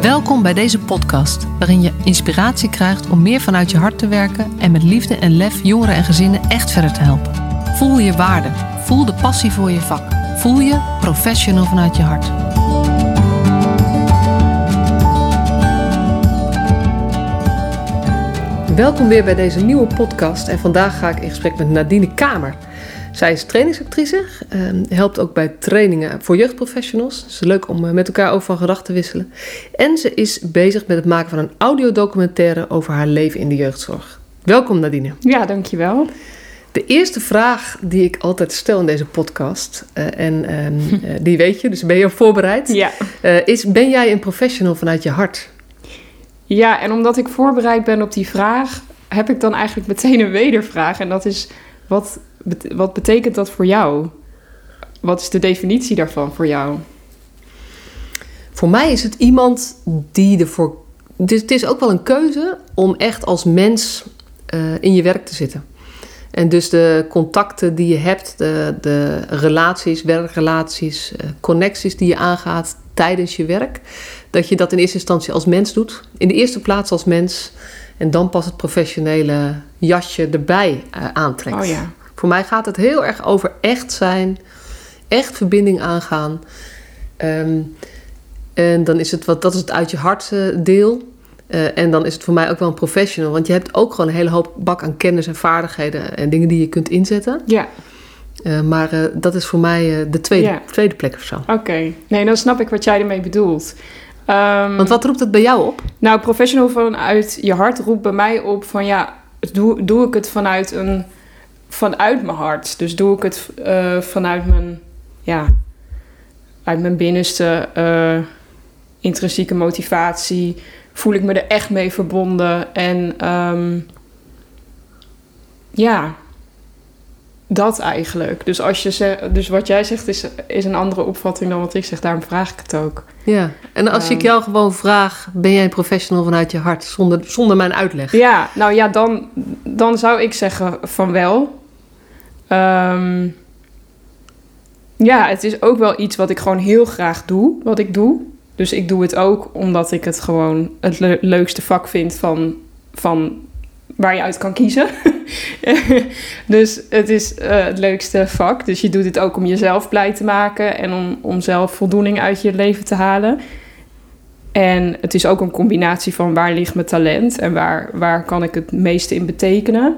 Welkom bij deze podcast, waarin je inspiratie krijgt om meer vanuit je hart te werken en met liefde en lef jongeren en gezinnen echt verder te helpen. Voel je waarde, voel de passie voor je vak, voel je professional vanuit je hart. Welkom weer bij deze nieuwe podcast en vandaag ga ik in gesprek met Nadine Kamer. Zij is trainingsactrice, eh, helpt ook bij trainingen voor jeugdprofessionals. Het is leuk om eh, met elkaar over van gedachten te wisselen. En ze is bezig met het maken van een audiodocumentaire over haar leven in de jeugdzorg. Welkom Nadine. Ja, dankjewel. De eerste vraag die ik altijd stel in deze podcast, uh, en uh, die weet je, dus ben je op voorbereid, Ja. is ben jij een professional vanuit je hart? ja, en omdat ik voorbereid ben op die vraag, heb ik dan eigenlijk meteen een wedervraag. En dat is, wat, bet- wat betekent dat voor jou? Wat is de definitie daarvan voor jou? Voor mij is het iemand die ervoor. Dus het is ook wel een keuze om echt als mens uh, in je werk te zitten. En dus de contacten die je hebt, de, de relaties, werkrelaties, uh, connecties die je aangaat tijdens je werk, dat je dat in eerste instantie als mens doet. In de eerste plaats als mens. En dan pas het professionele jasje erbij uh, aantrekt. Oh ja. Voor mij gaat het heel erg over echt zijn, echt verbinding aangaan. Um, en dan is het wat, dat is het uit je hart uh, deel. Uh, en dan is het voor mij ook wel een professional. Want je hebt ook gewoon een hele hoop bak aan kennis en vaardigheden en dingen die je kunt inzetten. Ja. Uh, maar uh, dat is voor mij de tweede, ja. tweede plek of zo. Oké, okay. nee, dan snap ik wat jij ermee bedoelt. Um, Want wat roept het bij jou op? Nou, professional vanuit je hart roept bij mij op van ja, doe, doe ik het vanuit een vanuit mijn hart. Dus doe ik het uh, vanuit mijn, ja, uit mijn binnenste uh, intrinsieke motivatie. Voel ik me er echt mee verbonden. En um, ja, dat eigenlijk. Dus, als je dus wat jij zegt is, is een andere opvatting dan wat ik zeg. Daarom vraag ik het ook. Ja, en als um, ik jou gewoon vraag... ben jij een professional vanuit je hart zonder, zonder mijn uitleg? Ja, nou ja, dan, dan zou ik zeggen van wel. Um, ja, het is ook wel iets wat ik gewoon heel graag doe, wat ik doe. Dus ik doe het ook omdat ik het gewoon het le leukste vak vind van, van waar je uit kan kiezen. dus het is uh, het leukste vak. Dus je doet het ook om jezelf blij te maken en om, om zelf voldoening uit je leven te halen. En het is ook een combinatie van waar ligt mijn talent en waar, waar kan ik het meeste in betekenen.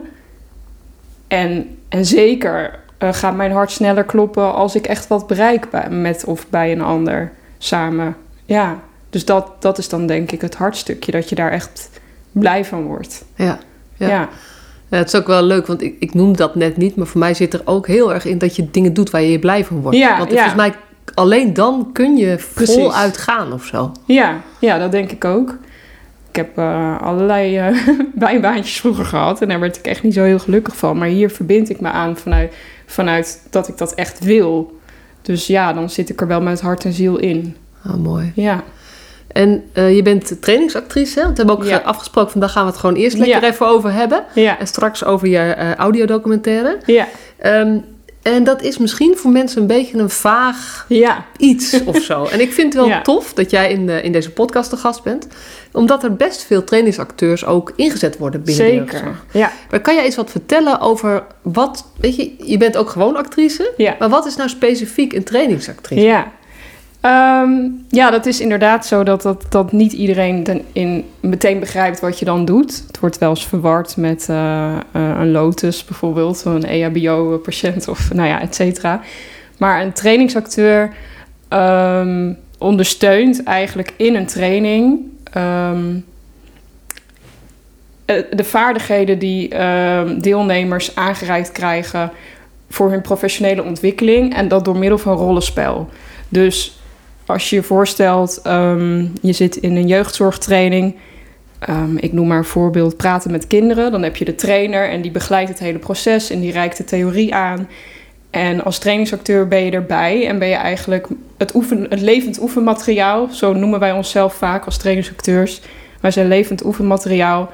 En, en zeker uh, gaat mijn hart sneller kloppen als ik echt wat bereik met of bij een ander samen. Ja, dus dat, dat is dan denk ik het hartstukje, dat je daar echt blij van wordt. Ja, ja. ja. ja het is ook wel leuk, want ik, ik noem dat net niet, maar voor mij zit er ook heel erg in dat je dingen doet waar je blij van wordt. Ja, want ja. volgens mij alleen dan kun je voluit gaan of zo. Ja, ja, dat denk ik ook. Ik heb uh, allerlei uh, bijbaantjes vroeger gehad en daar werd ik echt niet zo heel gelukkig van. Maar hier verbind ik me aan vanuit, vanuit dat ik dat echt wil. Dus ja, dan zit ik er wel met hart en ziel in. Oh, mooi. Ja. En uh, je bent trainingsactrice. We hebben ook ja. afgesproken, vandaag gaan we het gewoon eerst lekker ja. even over hebben. Ja. En straks over je uh, audiodocumentaire. Ja. Um, en dat is misschien voor mensen een beetje een vaag ja. iets of zo. En ik vind het wel ja. tof dat jij in, de, in deze podcast de gast bent. Omdat er best veel trainingsacteurs ook ingezet worden binnen Zeker. de jeugdzorg. Ja. Maar kan jij eens wat vertellen over wat... Weet je, je bent ook gewoon actrice. Ja. Maar wat is nou specifiek een trainingsactrice? Ja. Um, ja, dat is inderdaad zo dat, dat, dat niet iedereen ten, in, meteen begrijpt wat je dan doet. Het wordt wel eens verward met uh, uh, een lotus bijvoorbeeld, een EHBO-patiënt of nou ja, et cetera. Maar een trainingsacteur um, ondersteunt eigenlijk in een training um, de vaardigheden die deelnemers aangereikt krijgen voor hun professionele ontwikkeling en dat door middel van rollenspel. Dus als je je voorstelt, um, je zit in een jeugdzorgtraining. Um, ik noem maar een voorbeeld praten met kinderen. Dan heb je de trainer en die begeleidt het hele proces en die reikt de theorie aan. En als trainingsacteur ben je erbij en ben je eigenlijk het, oefen, het levend oefenmateriaal. Zo noemen wij onszelf vaak als trainingsacteurs. Wij zijn levend oefenmateriaal.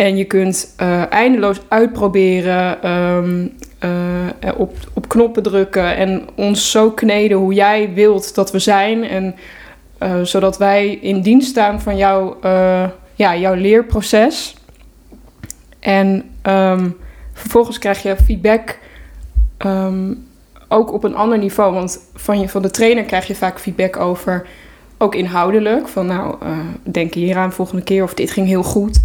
En je kunt uh, eindeloos uitproberen, um, uh, op, op knoppen drukken en ons zo kneden hoe jij wilt dat we zijn. En eh, zodat wij in dienst staan van jouw, eh, ja, jouw leerproces. En ehm, vervolgens krijg je feedback ehm, ook op een ander niveau. Want van, je, van de trainer krijg je vaak feedback over, ook inhoudelijk. Van nou, denk hier aan volgende keer of dit ging heel goed.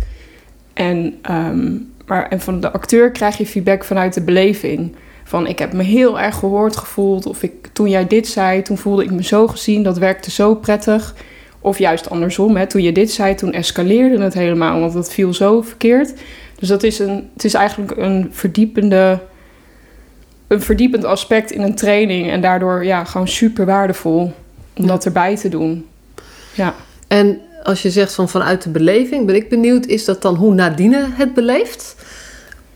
En, ehm, maar, en van de acteur krijg je feedback vanuit de beleving. Van ik heb me heel erg gehoord gevoeld. Of ik, toen jij dit zei, toen voelde ik me zo gezien. Dat werkte zo prettig. Of juist andersom. Hè. Toen je dit zei, toen escaleerde het helemaal. Want dat viel zo verkeerd. Dus dat is een, het is eigenlijk een verdiepende een verdiepend aspect in een training. En daardoor ja, gewoon super waardevol om dat erbij te doen. Ja. En als je zegt van vanuit de beleving, ben ik benieuwd, is dat dan hoe Nadine het beleeft?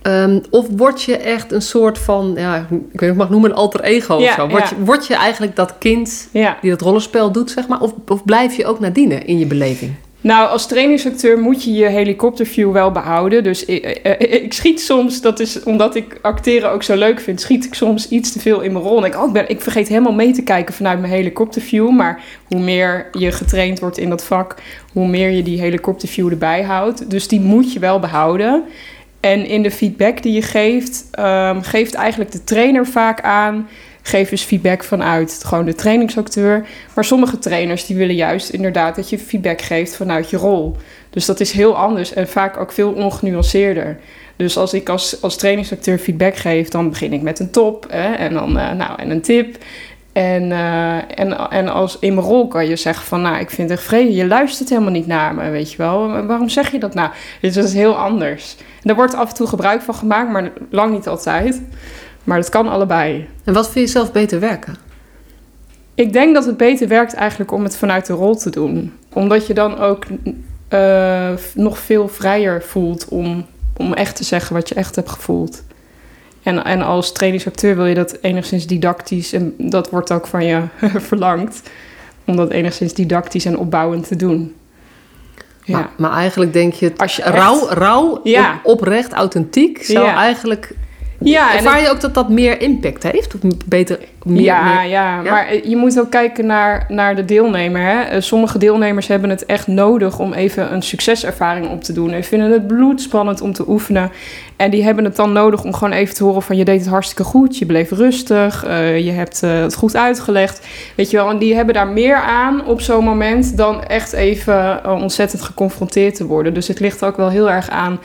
Um, of word je echt een soort van, ja, ik weet niet ik mag noemen, een alter ego ja, of zo? Word, ja. je, word je eigenlijk dat kind ja. die dat rollenspel doet, zeg maar? Of, of blijf je ook Nadine in je beleving? Nou, als trainingsacteur moet je je helikopterview wel behouden. Dus ik, ik, ik, schiet soms, dat is omdat ik acteren ook zo leuk vind, schiet ik soms iets te veel in mijn rol. En ik, oh, ik, ben, ik vergeet helemaal mee te kijken vanuit mijn helikopterview. Maar hoe meer je getraind wordt in dat vak, hoe meer je die helikopterview erbij houdt. Dus die moet je wel behouden. En in de feedback die je geeft, um, geeft eigenlijk de trainer vaak aan geef dus feedback vanuit gewoon de trainingsacteur. Maar sommige trainers die willen juist inderdaad dat je feedback geeft vanuit je rol. Dus dat is heel anders en vaak ook veel ongenuanceerder. Dus als ik als, als trainingsacteur feedback geef, dan begin ik met een top hè, en dan uh, nou, en een tip. En, uh, en, en als in mijn rol kan je zeggen van, nou, ik vind het vrede, je luistert helemaal niet naar me, weet je wel. Waarom zeg je dat nou? Dus dat is heel anders. En daar wordt af en toe gebruik van gemaakt, maar lang niet altijd. Maar het kan allebei. En wat vind je zelf beter werken? Ik denk dat het beter werkt eigenlijk om het vanuit de rol te doen. Omdat je dan ook uh, nog veel vrijer voelt om, om echt te zeggen wat je echt hebt gevoeld. En, en als trainingsacteur wil je dat enigszins didactisch, en dat wordt ook van je verlangd, om dat enigszins didactisch en opbouwend te doen. Ja. Maar, maar eigenlijk denk je, als je rauw, rauw ja. op, oprecht, authentiek, zou ja. eigenlijk ja, Ervaar je ook dat dat meer impact heeft? Of beter, meer, ja, meer, ja, ja, maar je moet ook kijken naar, naar de deelnemer. Hè? Eh, sommige deelnemers hebben het echt nodig om even een succeservaring op te doen. En vinden het bloedspannend om te oefenen. En die hebben het dan nodig om gewoon even te horen van... je deed het hartstikke goed, je bleef rustig, uh, je hebt uh, het goed uitgelegd. Weet je wel, en die hebben daar meer aan op zo'n moment... dan echt even ontzettend geconfronteerd te worden. Dus het ligt ook wel heel erg aan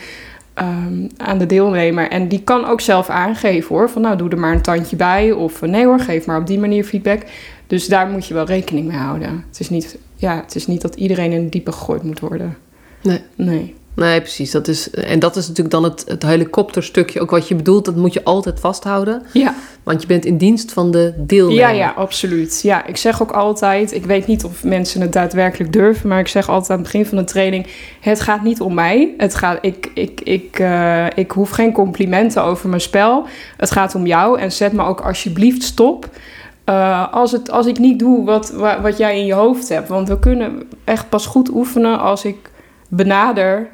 um, aan de deelnemer. En die kan ook zelf aangeven hoor. Van nou, doe er maar een tandje bij. Of nee hoor, geef maar op die manier feedback. Dus daar moet je wel rekening mee houden. Het is niet, ja, het is niet dat iedereen in diepe gegooid moet worden. Nee. Nee. Nee, precies. Dat is, en dat is natuurlijk dan het, het helikopterstukje. Ook wat je bedoelt, dat moet je altijd vasthouden. Ja. Want je bent in dienst van de deelnemer. Ja, ja, absoluut. Ja, ik zeg ook altijd... Ik weet niet of mensen het daadwerkelijk durven... maar ik zeg altijd aan het begin van de training... het gaat niet om mij. Het gaat, ik, ik, ik, uh, ik hoef geen complimenten over mijn spel. Het gaat om jou. En zet me ook alsjeblieft stop... Uh, als, het, als ik niet doe wat, wat jij in je hoofd hebt. Want we kunnen echt pas goed oefenen als ik benader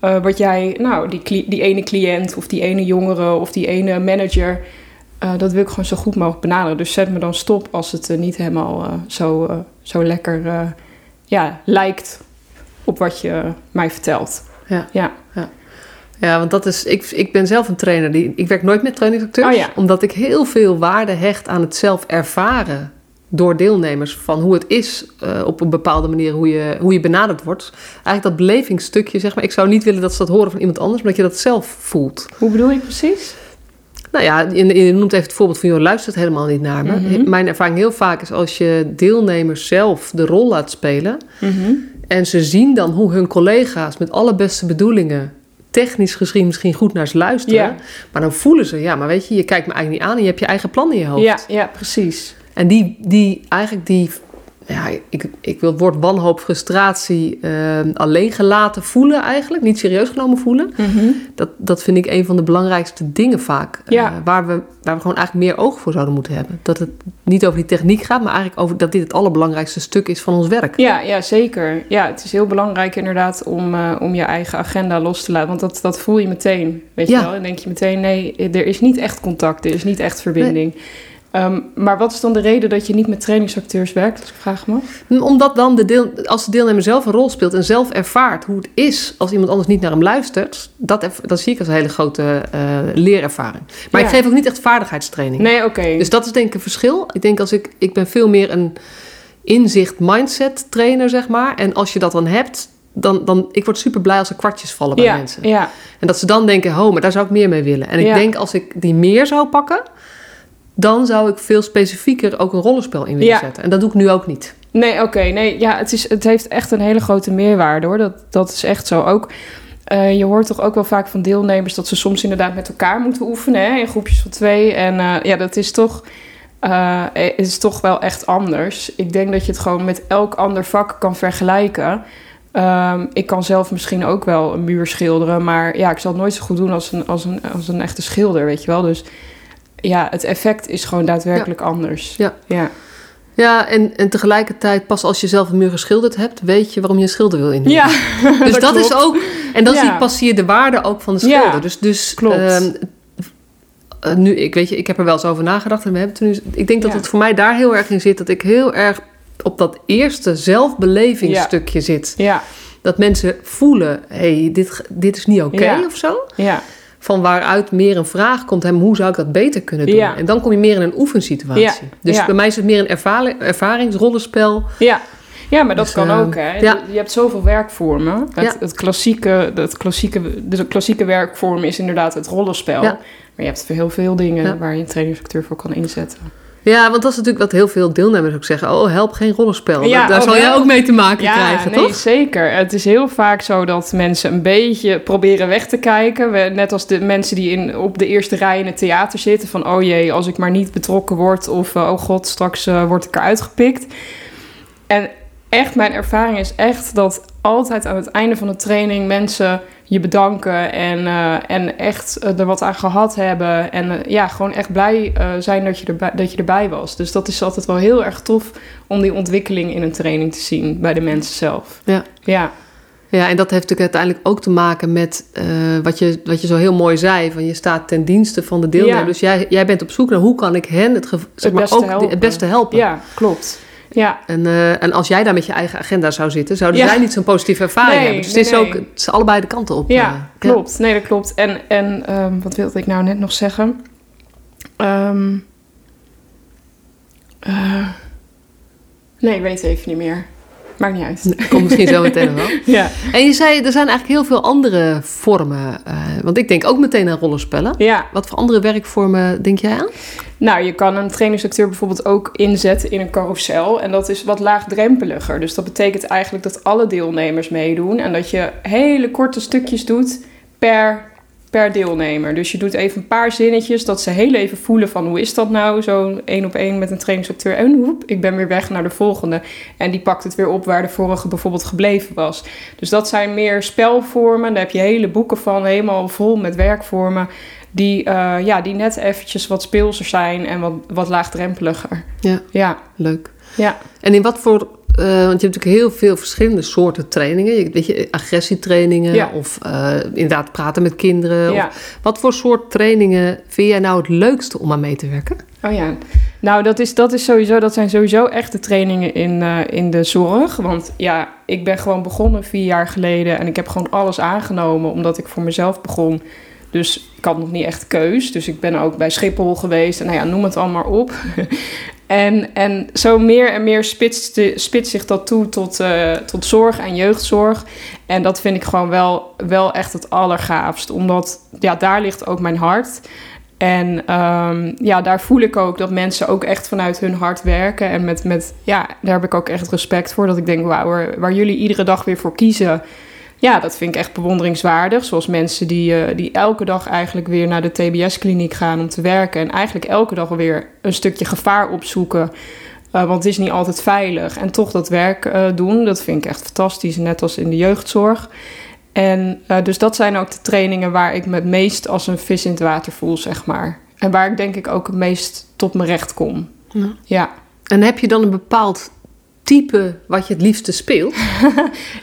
uh, wat jij, nou, die, die ene cliënt of die ene jongere of die ene manager, uh, dat wil ik gewoon zo goed mogelijk benaderen. Dus zet me dan stop als het uh, niet helemaal zo, zo lekker ja, lijkt op wat je mij vertelt. Ja. ja. ja. Ja, want dat is. Ik, ik ben zelf een trainer. Die, ik werk nooit met trainingsacteurs. Oh ja. Omdat ik heel veel waarde hecht aan het zelf ervaren door deelnemers van hoe het is uh, op een bepaalde manier hoe je, hoe je benaderd wordt. Eigenlijk dat belevingsstukje, zeg maar. Ik zou niet willen dat ze dat horen van iemand anders, maar dat je dat zelf voelt. Hoe bedoel je precies? Nou ja, je, je noemt even het voorbeeld van, joh, luistert helemaal niet naar me. Mm-hmm. Mijn ervaring heel vaak is als je deelnemers zelf de rol laat spelen... Mm-hmm. en ze zien dan hoe hun collega's met alle beste bedoelingen technisch gezien misschien goed naar ze luisteren. Ja. Maar dan voelen ze, ja, maar weet je, je kijkt me eigenlijk niet aan en je hebt je eigen plan in je hoofd. Ja, ja precies. En die, die eigenlijk die, ja, ik, ik wil het woord wanhoop, frustratie uh, alleen gelaten voelen eigenlijk, niet serieus genomen voelen. Mm-hmm. Dat, dat vind ik een van de belangrijkste dingen vaak. Ja. Uh, waar, we, waar we gewoon eigenlijk meer oog voor zouden moeten hebben. Dat het niet over die techniek gaat, maar eigenlijk over dat dit het allerbelangrijkste stuk is van ons werk. Ja, ja zeker. Ja, het is heel belangrijk inderdaad om, uh, om je eigen agenda los te laten. Want dat, dat voel je meteen, weet Ja. je wel. En denk je meteen, nee, er is niet echt contact, er is niet echt verbinding. Ehm, maar wat is dan de reden dat je niet met trainingsacteurs werkt, als ik vraag me? Omdat dan de deel, als de deelnemer zelf een rol speelt en zelf ervaart hoe het is als iemand anders niet naar hem luistert, dat, dat zie ik als een hele grote eh, leerervaring. Maar Ja. ik geef ook niet echt vaardigheidstraining. Nee, oké. Dus dat is denk ik een verschil. Ik denk als ik, ik ben veel meer een inzicht mindset trainer, zeg maar. En als je dat dan hebt, dan, dan ik word super blij als er kwartjes vallen bij ja, mensen. ja, En dat ze dan denken, oh, maar daar zou ik meer mee willen. En ik Ja. denk als ik die meer zou pakken, dan zou ik veel specifieker ook een rollenspel in willen Ja. zetten. En dat doe ik nu ook niet. Nee, oké. Nee, ja, het, is, het heeft echt een hele grote meerwaarde hoor. Dat, dat is echt zo. Ook, eh, je hoort toch ook wel vaak van deelnemers dat ze soms inderdaad met elkaar moeten oefenen hè, in groepjes van twee. En eh, ja, dat is toch, eh, is toch wel echt anders. Ik denk dat je het gewoon met elk ander vak kan vergelijken. Ehm, ik kan zelf misschien ook wel een muur schilderen, maar ja, ik zal het nooit zo goed doen als een, als een, als een echte schilder, weet je wel. Dus ja, het effect is gewoon daadwerkelijk anders. Ja. ja. Ja, en, en tegelijkertijd, pas als je zelf een muur geschilderd hebt, weet je waarom je een schilder wil inhuren. Ja, Dus dat, is ook, en dan Ja. zie je pas zie je de waarde ook van de schilder. Ja, dus dus klopt. ehm, eh, nu, ik weet je, ik heb er wel eens over nagedacht en we hebben het nu. Ik denk dat het voor mij daar heel erg in zit dat ik heel erg op dat eerste zelfbelevingsstukje zit. Ja, Dat mensen voelen, hé, hey, dit, dit is niet oké Ja. of zo. ja. Van waaruit meer een vraag komt, hem, hoe zou ik dat beter kunnen doen? Ja. En dan kom je meer in een oefensituatie. Ja. Dus Ja. bij mij is het meer een ervaring, ervaringsrollenspel. Ja. Ja, maar dat Dus, kan eh, ook, hè. ja. Je hebt zoveel werkvormen. Het, Ja. het klassieke, het klassieke, de klassieke werkvorm is inderdaad het rollenspel. Ja. Maar je hebt heel veel dingen waar je een trainingsacteur voor kan inzetten. Ja, want dat is natuurlijk wat heel veel deelnemers ook zeggen. Oh, help, geen rollenspel. Ja, daar oh, zal jij ook mee te maken Ja, krijgen, nee, toch? zeker. Het is heel vaak zo dat mensen een beetje proberen weg te kijken. We- Net als de mensen die in, op de eerste rij in het theater zitten. Van, oh jee, als ik maar niet betrokken word. Of, eh, oh god, straks eh, word ik eruit gepikt. En echt, mijn ervaring is echt dat altijd aan het einde van de training mensen je bedanken en, eh, en echt eh, er wat aan gehad hebben. En eh, ja, gewoon echt blij zijn dat je, erbij, dat je erbij was. Dus dat is altijd wel heel erg tof om die ontwikkeling in een training te zien bij de mensen zelf. Ja. Ja, Ja, en dat heeft natuurlijk uiteindelijk ook te maken met wat, je, wat je zo heel mooi zei. Van je staat ten dienste van de deelnemer. Ja. Dus jij, jij bent op zoek naar hoe kan ik hen het, zeg maar, beste ook helpen. het beste helpen. ja klopt. Ja, En, eh, en als jij daar met je eigen agenda zou zitten, zouden Ja. zij niet zo'n positieve ervaring Nee, hebben. Dus nee, het is ook het is allebei de kanten op. ja eh. klopt. Nee, dat klopt. En, en ehm, wat wilde ik nou net nog zeggen? Ehm, eh, nee, ik weet het even niet meer. Maakt niet uit. Komt misschien zo meteen wel. Ja, En je zei, er zijn eigenlijk heel veel andere vormen. eh, want ik denk ook meteen aan rollenspellen. ja. Wat voor andere werkvormen denk jij aan? Nou, je kan een trainingsacteur bijvoorbeeld ook inzetten in een carousel. En dat is wat laagdrempeliger. Dus dat betekent eigenlijk dat alle deelnemers meedoen. En dat je hele korte stukjes doet per, per deelnemer. Dus je doet even een paar zinnetjes. Dat ze heel even voelen van hoe is dat nou? Zo één op één met een trainingsacteur. En hoep, ik ben weer weg naar de volgende. En die pakt het weer op waar de vorige bijvoorbeeld gebleven was. Dus dat zijn meer spelvormen. Daar heb je hele boeken van. Helemaal vol met werkvormen die, eh, ja, die net eventjes wat speelser zijn en wat, wat laagdrempeliger. Ja. Ja, Leuk. ja. En in wat voor... eh, want je hebt natuurlijk heel veel verschillende soorten trainingen. Je, weet je, agressietrainingen Ja. of eh, inderdaad praten met kinderen. ja. Of, wat voor soort trainingen vind jij nou het leukste om aan mee te werken? Oh ja. Nou, dat, is, dat, is sowieso, dat zijn sowieso echte trainingen in, eh, in de zorg. Want ja, ik ben gewoon begonnen vier jaar geleden en ik heb gewoon alles aangenomen omdat ik voor mezelf begon. Dus ik had nog niet echt keus. Dus ik ben ook bij Schiphol geweest. En nou ja, noem het allemaal op. en, en zo meer en meer spitst, zich dat toe tot, eh, tot zorg en jeugdzorg. En dat vind ik gewoon wel, wel echt het allergaafst. Omdat ja, daar ligt ook mijn hart. En ehm, ja, daar voel ik ook dat mensen ook echt vanuit hun hart werken. En met, met ja, daar heb ik ook echt respect voor. Dat ik denk, wauw, waar jullie iedere dag weer voor kiezen. Ja, dat vind ik echt bewonderingswaardig. Zoals mensen die, eh, die elke dag eigenlijk weer naar de TBS-kliniek gaan om te werken. En eigenlijk elke dag weer een stukje gevaar opzoeken. Eh, want het is niet altijd veilig. En toch dat werk eh, doen, dat vind ik echt fantastisch. Net als in de jeugdzorg. En dus dat zijn ook de trainingen waar ik me het meest als een vis in het water voel, zeg maar. En waar ik denk ik ook het meest tot mijn recht kom. Ja. Ja. En heb je dan een bepaald type wat je het liefste speelt?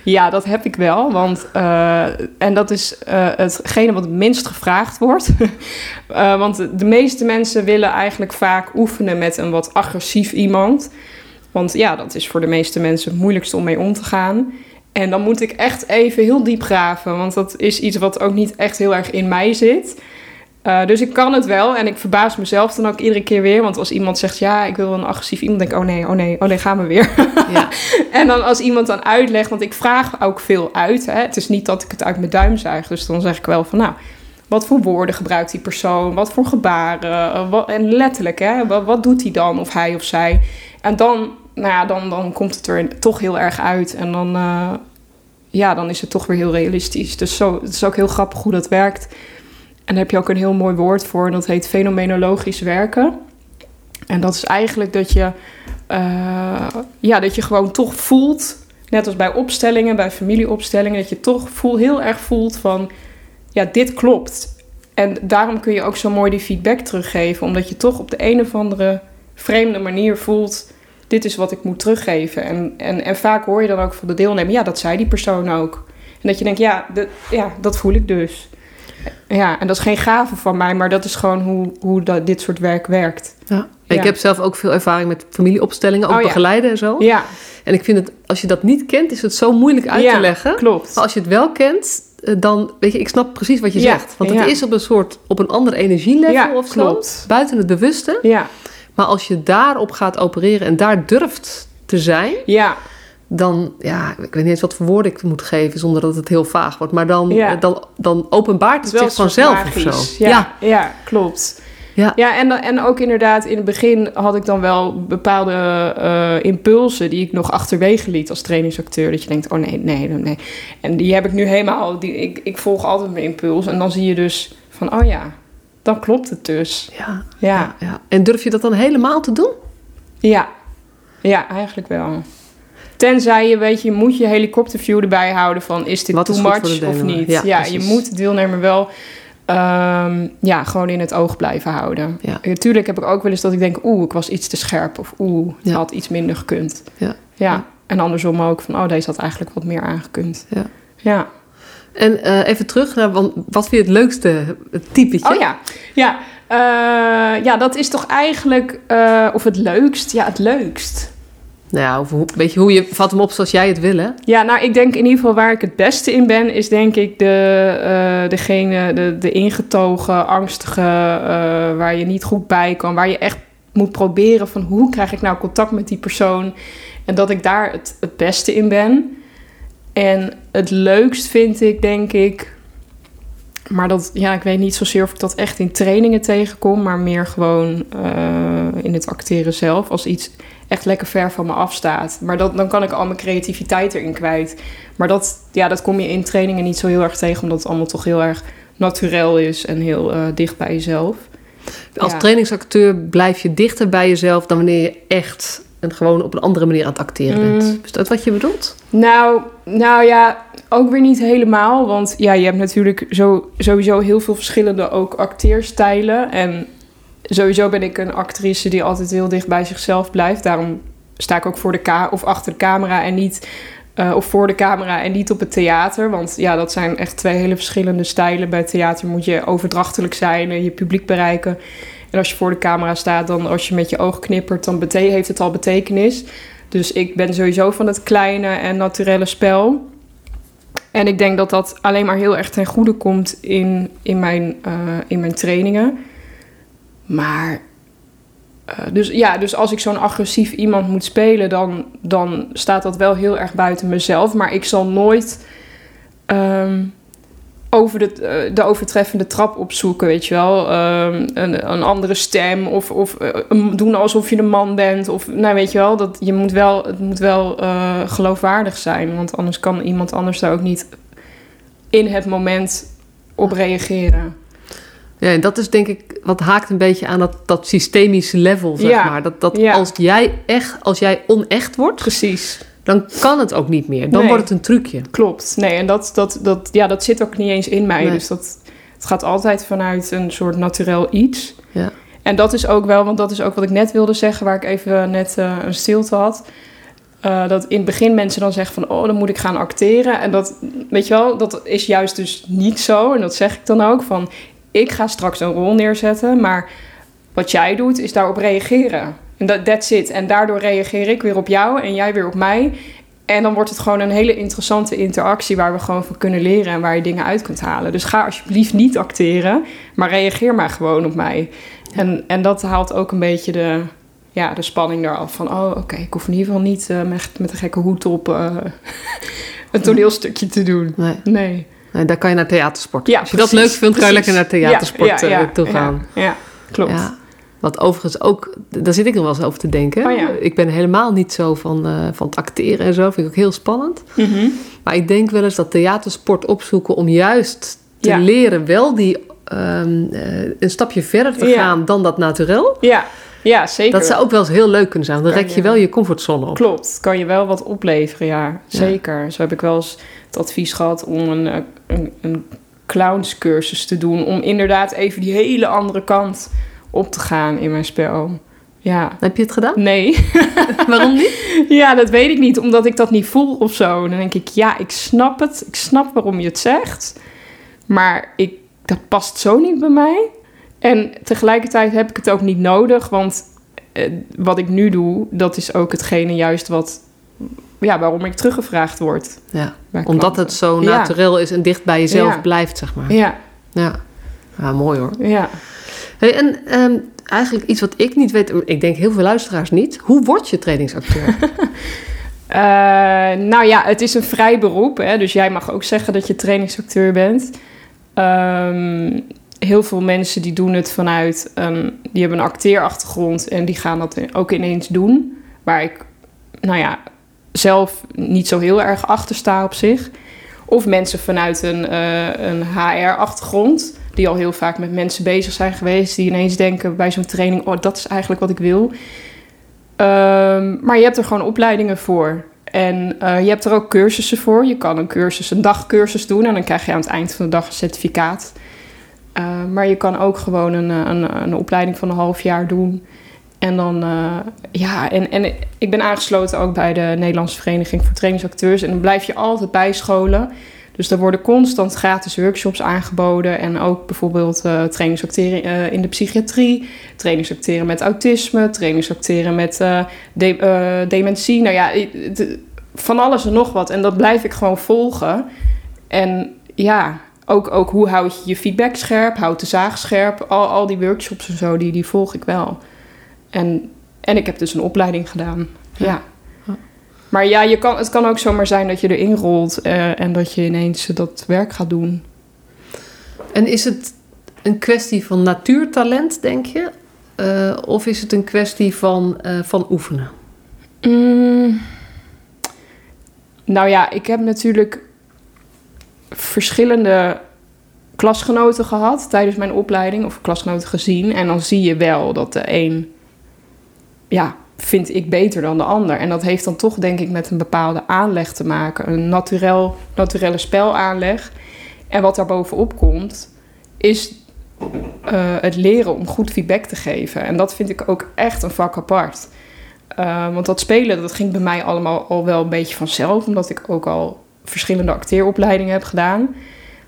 Ja, dat heb ik wel. Want, eh, en dat is eh, hetgene wat het minst gevraagd wordt. Eh, want de meeste mensen willen eigenlijk vaak oefenen met een wat agressief iemand. Want ja, dat is voor de meeste mensen het moeilijkste om mee om te gaan. En dan moet ik echt even heel diep graven. Want dat is iets wat ook niet echt heel erg in mij zit. Uh, dus ik kan het wel en ik verbaas mezelf dan ook iedere keer weer. Want als iemand zegt, ja, ik wil een agressief iemand, denk ik, oh nee, oh nee, oh nee, gaan we weer. Ja. en dan als iemand dan uitlegt, want ik vraag ook veel uit. Hè. Het is niet dat ik het uit mijn duim zuig. Dus dan zeg ik wel van, nou, wat voor woorden gebruikt die persoon? Wat voor gebaren? Uh, wat, en letterlijk, hè, wat, wat doet hij dan, of hij of zij? En dan, nou ja, dan, dan komt het er toch heel erg uit. En dan, uh, ja, dan is het toch weer heel realistisch. Dus zo, het is ook heel grappig hoe dat werkt. En daar heb je ook een heel mooi woord voor, en dat heet fenomenologisch werken. En dat is eigenlijk dat je, uh, ja, dat je gewoon toch voelt, net als bij opstellingen, bij familieopstellingen, dat je toch voel, heel erg voelt van, ja, dit klopt. En daarom kun je ook zo mooi die feedback teruggeven, omdat je toch op de een of andere vreemde manier voelt, dit is wat ik moet teruggeven. En, en, en vaak hoor je dan ook van de deelnemer, ja, dat zei die persoon ook. En dat je denkt, ja, de, ja dat voel ik dus. Ja, en dat is geen gave van mij, maar dat is gewoon hoe, hoe dat, dit soort werk werkt. Ja. Ik heb zelf ook veel ervaring met familieopstellingen, ook Oh, begeleiden en zo. Ja, En ik vind het, als je dat niet kent, is het zo moeilijk uit te leggen. klopt. Maar als je het wel kent, eh, dan weet je, ik snap precies wat je zegt. Want het is op een soort, op een ander energielevel of zo. klopt. Buiten het bewuste. ja, Maar als je daarop gaat opereren en daar durft te zijn, ja, dan, ja, ik weet niet eens wat voor woorden ik moet geven zonder dat het heel vaag wordt. Maar dan, Ja. eh, dan, dan openbaart het zich vanzelf of zo. Ja, ja. klopt. Ja. Ja, en, en ook inderdaad, in het begin had ik dan wel bepaalde eh, impulsen die ik nog achterwege liet als trainingsacteur. Dat je denkt, oh nee, nee, nee, nee. En die heb ik nu helemaal, die, ik, ik volg altijd mijn impuls. En dan zie je dus van, oh ja, dan klopt het dus. Ja, Ja, ja. En durf je dat dan helemaal te doen? ja, ja eigenlijk wel. Tenzij je, weet je, moet je helikopterview erbij houden van, is dit Wat too is much of niet? Ja, Ja, je moet de deelnemer wel ehm, ja, gewoon in het oog blijven houden. Ja. Natuurlijk heb ik ook wel eens dat ik denk, oeh, ik was iets te scherp. Of oeh, Ja. had iets minder gekund. Ja. Ja. En andersom ook van, oh, deze had eigenlijk wat meer aangekund. Ja. Ja. En eh, even terug naar, want wat vind je het leukste typetje? Oh ja, ja. Eh, ja, dat is toch eigenlijk, eh, of het leukst? Ja, het leukst. Nou ja, of weet je hoe je vat hem op zoals jij het wil, hè? Ja, nou, ik denk in ieder geval waar ik het beste in ben, is denk ik de, eh, degene, de, de ingetogen, angstige, eh, waar je niet goed bij kan, waar je echt moet proberen van hoe krijg ik nou contact met die persoon en dat ik daar het, het beste in ben. En het leukst vind ik, denk ik, maar dat, ja, ik weet niet zozeer of ik dat echt in trainingen tegenkom, maar meer gewoon eh, in het acteren zelf, als iets echt lekker ver van me afstaat. Maar dat, dan kan ik al mijn creativiteit erin kwijt. Maar dat, ja, dat kom je in trainingen niet zo heel erg tegen, omdat het allemaal toch heel erg naturel is en heel eh, dicht bij jezelf. Als Ja. trainingsacteur blijf je dichter bij jezelf dan wanneer je echt en gewoon op een andere manier aan het acteren Mm. bent. Is dat wat je bedoelt? Nou, nou ja, ook weer niet helemaal. Want ja, je hebt natuurlijk zo, sowieso heel veel verschillende ook acteerstijlen. En sowieso ben ik een actrice die altijd heel dicht bij zichzelf blijft. Daarom sta ik ook voor de ka of achter de camera en niet... eh, of voor de camera en niet op het theater. Want ja, dat zijn echt twee hele verschillende stijlen. Bij theater moet je overdrachtelijk zijn en je publiek bereiken. En als je voor de camera staat, dan als je met je oog knippert, dan heeft het al betekenis. Dus ik ben sowieso van het kleine en naturelle spel. En ik denk dat dat alleen maar heel erg ten goede komt in, in, mijn, eh, in mijn trainingen. Maar. eh, dus ja, dus als ik zo'n agressief iemand moet spelen, dan, dan staat dat wel heel erg buiten mezelf. Maar ik zal nooit ehm, over de, eh, de overtreffende trap opzoeken, weet je wel. Ehm, een, een andere stem of, of eh, doen alsof je een man bent. Of, nou, weet je wel, dat, je moet wel, het moet wel eh, geloofwaardig zijn. Want anders kan iemand anders daar ook niet in het moment op reageren. Ja, en dat is denk ik wat haakt een beetje aan dat, dat systemische level, zeg Ja, maar. Dat, dat ja. als jij echt, als jij onecht wordt, Precies, dan kan het ook niet meer. Dan Nee. wordt het een trucje. klopt. Nee, en dat, dat, dat, ja, dat zit ook niet eens in mij. Nee. Dus dat, het gaat altijd vanuit een soort naturel iets. Ja. En dat is ook wel, want dat is ook wat ik net wilde zeggen, waar ik even net eh, een stilte had. eh, dat in het begin mensen dan zeggen van... oh, dan moet ik gaan acteren. En dat, weet je wel, dat is juist dus niet zo. En dat zeg ik dan ook van... ik ga straks een rol neerzetten, maar wat jij doet is daarop reageren. Dat that's it. En daardoor reageer ik weer op jou en jij weer op mij. En dan wordt het gewoon een hele interessante interactie waar we gewoon van kunnen leren en waar je dingen uit kunt halen. Dus ga alsjeblieft niet acteren, maar reageer maar gewoon op mij. En, en dat haalt ook een beetje de, ja, de spanning eraf. Van, oh, oké, ik hoef in ieder geval niet uh, met, met een gekke hoed op uh, een toneelstukje te doen. Nee. Nee. nee daar kan je naar theatersport. Ja, Als je dat precies, leuk vindt, kan je lekker precies. naar theatersport Ja, ja, eh, ja, toe gaan. Ja, ja, klopt. Wat overigens ook, daar zit ik nog wel eens over te denken. Oh ja. Ik ben helemaal niet zo van, eh, van het acteren en zo. Vind ik ook heel spannend. Mhm. Maar ik denk wel eens dat theatersport opzoeken om juist te Ja. leren wel die ehm, eh, een stapje verder te Ja. gaan dan dat naturel. Ja, ja, zeker. Dat zou ook wel eens heel leuk kunnen zijn. Dan Kan rek je je- wel je comfortzone op. Klopt, kan je wel wat opleveren, ja. Zeker. Zo heb ik wel eens het advies gehad om een, eh, een, een clownscursus te doen. Om inderdaad even die hele andere kant op te gaan in mijn spel. Ja. Heb je het gedaan? Nee. Waarom niet? ja, dat weet ik niet, omdat ik dat niet voel of zo. Dan denk ik, ja, ik snap het. Ik snap waarom je het zegt. Maar ik, dat past zo niet bij mij. En tegelijkertijd heb ik het ook niet nodig, want eh, wat ik nu doe, dat is ook hetgene juist wat, ja, waarom ik teruggevraagd word. Ja, omdat het zo Ja. naturel is en dicht bij jezelf Ja. blijft, zeg maar. Ja, Ja, ja mooi hoor. ja. Hey, en ehm, eigenlijk iets wat ik niet weet, ik denk heel veel luisteraars niet. Hoe word je trainingsacteur? Eh, nou ja, het is een vrij beroep, hè, dus jij mag ook zeggen dat je trainingsacteur bent. Ehm, heel veel mensen die doen het vanuit, die hebben een acteerachtergrond en die gaan dat ook ineens doen. Waar ik, nou ja, zelf niet zo heel erg achter sta op zich. Of mensen vanuit een, eh, een HR-achtergrond, die al heel vaak met mensen bezig zijn geweest, die ineens denken bij zo'n training: oh, dat is eigenlijk wat ik wil. Ehm, maar je hebt er gewoon opleidingen voor. En eh, je hebt er ook cursussen voor. Je kan een cursus, een dagcursus doen en dan krijg je aan het eind van de dag een certificaat. Eh, maar je kan ook gewoon een, eh, een, een opleiding van een half jaar doen. En dan, eh, ja, en, en ik ben aangesloten ook bij de Nederlandse Vereniging voor Trainingsacteurs. En dan blijf je altijd bijscholen. Dus er worden constant gratis workshops aangeboden. En ook bijvoorbeeld eh trainingsacteren eh, in de psychiatrie. Trainingsacteren met autisme. Trainingsacteren met eh, de- dementie. Nou ja, van alles en nog wat. En dat blijf ik gewoon volgen. En ja, ook, ook hoe houd je je feedback scherp? Houd de zaag scherp? Al, al die workshops en zo, die, die volg ik wel. En, en ik heb dus een opleiding gedaan. Ja. Ja. Maar ja, je kan, het kan ook zomaar zijn dat je erin rolt eh, en dat je ineens dat werk gaat doen. en is het een kwestie van natuurtalent, denk je? Eh, of is het een kwestie van, eh, van oefenen? Mm. Nou ja, ik heb natuurlijk verschillende klasgenoten gehad tijdens mijn opleiding, of klasgenoten gezien. En dan zie je wel dat de een, ja, vind ik beter dan de ander. En dat heeft dan toch, denk ik, met een bepaalde aanleg te maken. Een naturel, naturelle spelaanleg. En wat daar bovenop komt, is eh, het leren om goed feedback te geven. En dat vind ik ook echt een vak apart. Uh, want dat spelen, dat ging bij mij allemaal al wel een beetje vanzelf. Omdat ik ook al verschillende acteeropleidingen heb gedaan.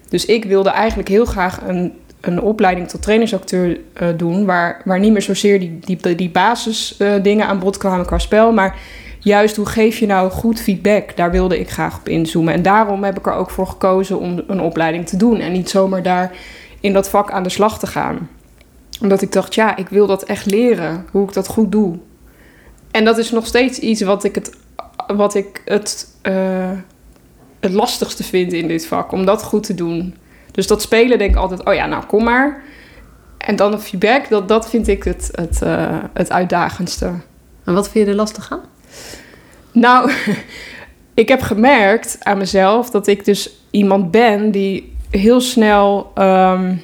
Dus ik wilde eigenlijk heel graag een, een opleiding tot trainingsacteur uh, doen. Waar, waar niet meer zozeer die, die, die basisdingen uh, aan bod kwamen qua spel. Maar juist hoe geef je nou goed feedback? Daar wilde ik graag op inzoomen. En daarom heb ik er ook voor gekozen om een opleiding te doen. En niet zomaar daar in dat vak aan de slag te gaan. Omdat ik dacht, ja, ik wil dat echt leren. Hoe ik dat goed doe. En dat is nog steeds iets wat ik het, wat ik het, uh, het lastigste vind in dit vak. Om dat goed te doen. Dus dat spelen denk ik altijd, oh ja, nou kom maar. En dan een feedback, dat, dat vind ik het, het, uh, het uitdagendste. En wat vind je er lastig aan? Nou, ik heb gemerkt aan mezelf dat ik dus iemand ben die heel snel um,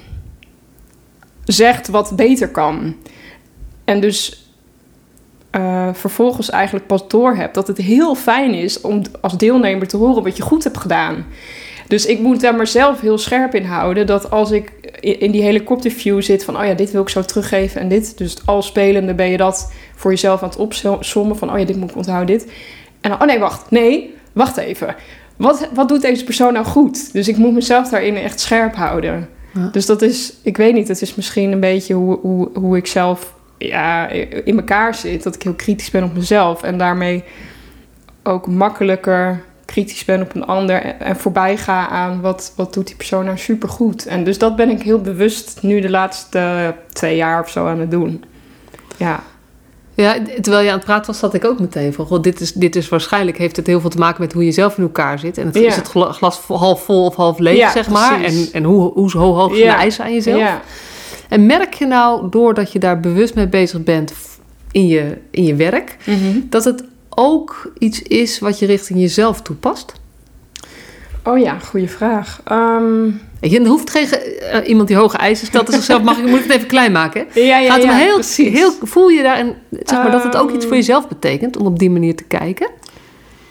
zegt wat beter kan. En dus uh, vervolgens eigenlijk pas door heb dat het heel fijn is om als deelnemer te horen wat je goed hebt gedaan. Dus ik moet daar mezelf heel scherp in houden. Dat als ik in die helikopterview zit van... oh ja, dit wil ik zo teruggeven en dit. Dus al spelende ben je dat voor jezelf aan het opsommen. Van oh ja, dit moet ik onthouden, dit. En dan, oh nee, wacht. Nee, wacht even. Wat, wat doet deze persoon nou goed? Dus ik moet mezelf daarin echt scherp houden. Ja. Dus dat is, ik weet niet, het is misschien een beetje hoe, hoe, hoe ik zelf ja, in elkaar zit. Dat ik heel kritisch ben op mezelf en daarmee ook makkelijker kritisch ben op een ander en, voorbij ga aan wat, wat doet die persoon nou supergoed. En dus dat ben ik heel bewust nu de laatste twee jaar of zo aan het doen. Ja, Ja, terwijl je aan het praten was, zat ik ook meteen van... Goh, dit, is, dit is waarschijnlijk, heeft het heel veel te maken met hoe je zelf in elkaar zit. En het, Ja. is het gla- glas half vol of half leeg, Ja, zeg maar. En, precies. en hoe, hoe, hoe hoog zijn Ja. de eisen aan jezelf. ja. En merk je nou, doordat je daar bewust mee bezig bent in je, in je werk... Mhm. dat het ook iets is wat je richting jezelf toepast? Oh ja, goede vraag. Ehm, je, en er hoeft geen ge- eh, iemand die hoge eisen stelt aan zichzelf... Mag ik, moet ik het even klein maken? ja, ja, Gaat ja, heel, heel, voel je daarin, zeg maar, dat het ook iets voor Ehm. jezelf betekent... om op die manier te kijken?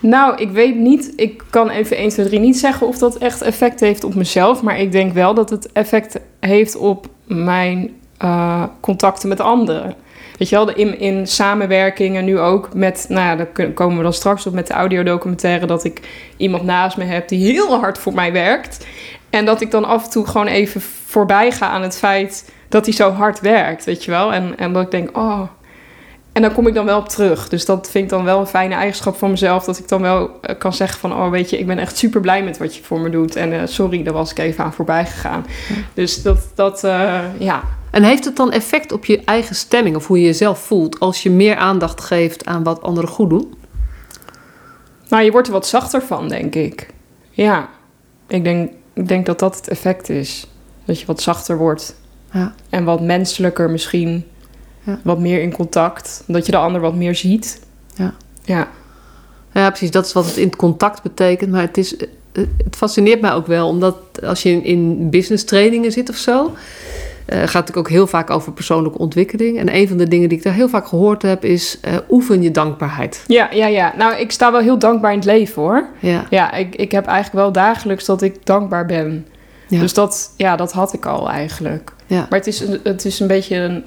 Nou, ik weet niet, ik kan even 1, 2, 3 niet zeggen of dat echt effect heeft op mezelf. Maar ik denk wel dat het effect heeft op mijn eh, contacten met anderen. Weet je wel, in, in samenwerkingen nu ook met, nou ja, daar komen we dan straks op met de audiodocumentaire, dat ik iemand naast me heb die heel hard voor mij werkt. En dat ik dan af en toe gewoon even voorbij ga aan het feit dat hij zo hard werkt, weet je wel. En, en dat ik denk, oh, en daar kom ik dan wel op terug. Dus dat vind ik dan wel een fijne eigenschap van mezelf. Dat ik dan wel eh, kan zeggen van... oh, weet je, ik ben echt super blij met wat je voor me doet. En eh, sorry, daar was ik even aan voorbij gegaan. Dus dat, dat ja. En heeft het dan effect op je eigen stemming of hoe je jezelf voelt... als je meer aandacht geeft aan wat anderen goed doen? Nou, je wordt er wat zachter van, denk ik. Ja, ik denk, ik denk dat dat het effect is. Dat je wat zachter wordt. Ja. En wat menselijker misschien. Ja. Wat meer in contact. Dat je de ander wat meer ziet. Ja. Ja. Ja, precies. Dat is wat het in contact betekent. Maar het, is, eh, het fascineert mij ook wel, omdat als je in, in business trainingen zit of zo, eh, gaat natuurlijk ook heel vaak over persoonlijke ontwikkeling. En een van de dingen die ik daar heel vaak gehoord heb, is eh, oefen je dankbaarheid. Ja, ja, ja. Nou, ik sta wel heel dankbaar in het leven, hoor. Ja, Ja, ik, ik heb eigenlijk wel dagelijks dat ik dankbaar ben. Ja. Dus dat, ja, dat had ik al eigenlijk. ja. Maar het is, een- het is een beetje, een,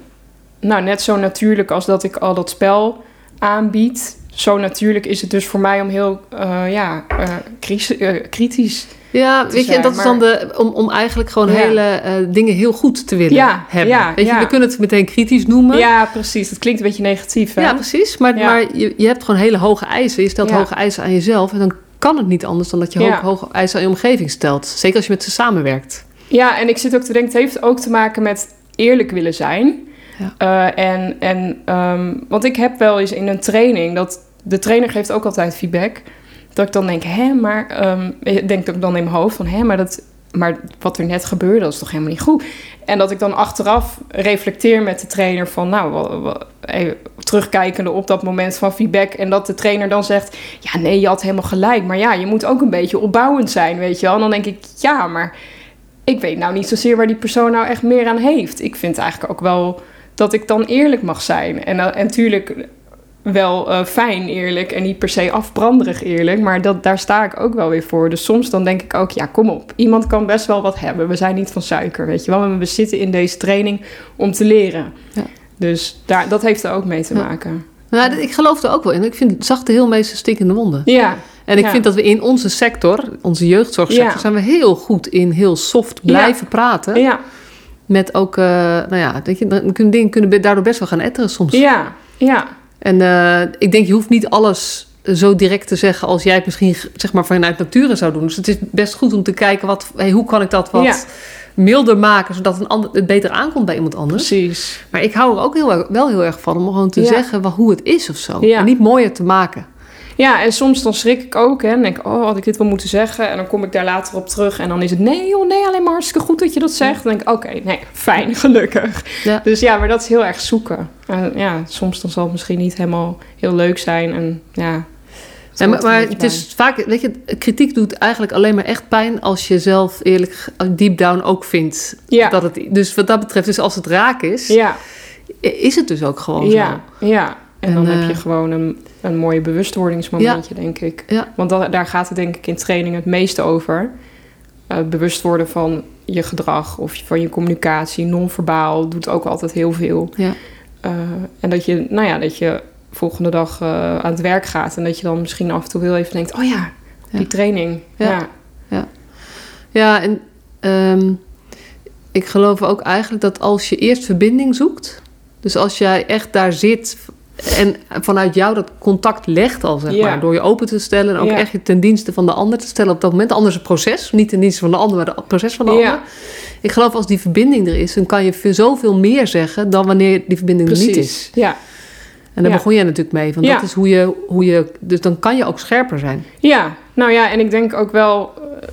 nou, net zo natuurlijk als dat ik al dat spel aanbied. Zo natuurlijk is het dus voor mij om heel, eh, ja, kritisch. Ja weet je, en dat is dan de, om, om eigenlijk gewoon Ja. hele eh, dingen heel goed te willen Ja, hebben. ja, weet je, we kunnen het meteen kritisch noemen. Ja, precies. Het klinkt een beetje negatief, hè? Ja, precies. Maar, maar je, je hebt gewoon hele hoge eisen. Je stelt hoge eisen aan jezelf. En dan kan het niet anders dan dat je hoge, hoge eisen aan je omgeving stelt. Zeker als je met ze samenwerkt. Ja, en ik zit ook te denken, het heeft ook te maken met eerlijk willen zijn. Ja. Eh, en, en, ehm, want ik heb wel eens in een training, dat de trainer geeft ook altijd feedback, dat ik dan denk, hè, maar, ehm, ik denk ook dan in mijn hoofd van, hè, maar dat, maar wat er net gebeurde, dat is toch helemaal niet goed. En dat ik dan achteraf reflecteer met de trainer van, nou, wa- wa- even terugkijkende op dat moment van feedback. En dat de trainer dan zegt, ja, nee, je had helemaal gelijk. Maar ja, je moet ook een beetje opbouwend zijn, weet je wel. En dan denk ik, ja, maar ik weet nou niet zozeer waar die persoon nou echt meer aan heeft. Ik vind eigenlijk ook wel dat ik dan eerlijk mag zijn. En, uh, en tuurlijk wel uh, fijn eerlijk en niet per se afbranderig eerlijk. Maar dat, daar sta ik ook wel weer voor. Dus soms dan denk ik ook, ja, kom op. Iemand kan best wel wat hebben. We zijn niet van suiker, weet je wel. We zitten in deze training om te leren. Ja. Dus daar, dat heeft er ook mee te Ja. maken. Nou, ik geloof er ook wel in. Ik vind zachte heel meestal stinkende wonden. Ja, En ik Ja. vind dat we in onze sector, onze jeugdzorgsector, Ja. zijn we heel goed in heel soft blijven praten. ja, Met ook, uh, nou ja, weet je, dan kunnen dingen kunnen daardoor best wel gaan etteren soms. ja, ja. En uh, ik denk, je hoeft niet alles zo direct te zeggen als jij het misschien zeg maar vanuit nature zou doen. Dus het is best goed om te kijken, wat, hey, hoe kan ik dat wat Ja. milder maken, zodat een ander, het beter aankomt bij iemand anders. Precies. Maar ik hou er ook heel, wel heel erg van om gewoon te Ja. zeggen wat, hoe het is of zo. Ja. En niet mooier te maken. Ja, en soms dan schrik ik ook. Hè, en denk ik, oh, had ik dit wel moeten zeggen? En dan kom ik daar later op terug. En dan is het, nee joh, nee, alleen maar hartstikke goed dat je dat zegt. Dan denk ik, oké, nee, fijn, gelukkig. Dus ja, maar dat is heel erg zoeken. En ja, soms dan zal het misschien niet helemaal heel leuk zijn. En ja... maar maar het is vaak, weet je, kritiek doet eigenlijk alleen maar echt pijn als je zelf eerlijk deep down ook vindt Ja. dat het. Dus wat dat betreft, dus als het raak is. Ja, is het dus ook gewoon ja, ja. En, En, dan heb eh, je gewoon een, een mooi bewustwordingsmomentje, denk ik. Ja. Want dat, daar gaat het denk ik in training het meeste over. Eh, bewust worden van je gedrag of van je communicatie. Non-verbaal doet ook altijd heel veel. zo. Ja. Eh, en dat je, nou ja, dat je volgende dag eh, aan het werk gaat. En dat je dan misschien af en toe heel even denkt: oh ja, die Ja. training. Ja. Ja. Ja, en ehm, ik geloof ook eigenlijk dat als je eerst verbinding zoekt, dus als jij echt daar zit en vanuit jou dat contact legt al, zeg Ja. maar, door je open te stellen en ook Ja. echt je ten dienste van de ander te stellen op dat moment. Anders het proces, niet ten dienste van de ander, maar het proces van de Ja. ander. Ik geloof als die verbinding er is, dan kan je veel- zoveel meer zeggen dan wanneer die verbinding er niet is. Ja. En daar begon jij natuurlijk mee, want dat is hoe je, hoe je, dus dan kan je ook scherper zijn. Ja, nou ja, en ik denk ook wel. eh,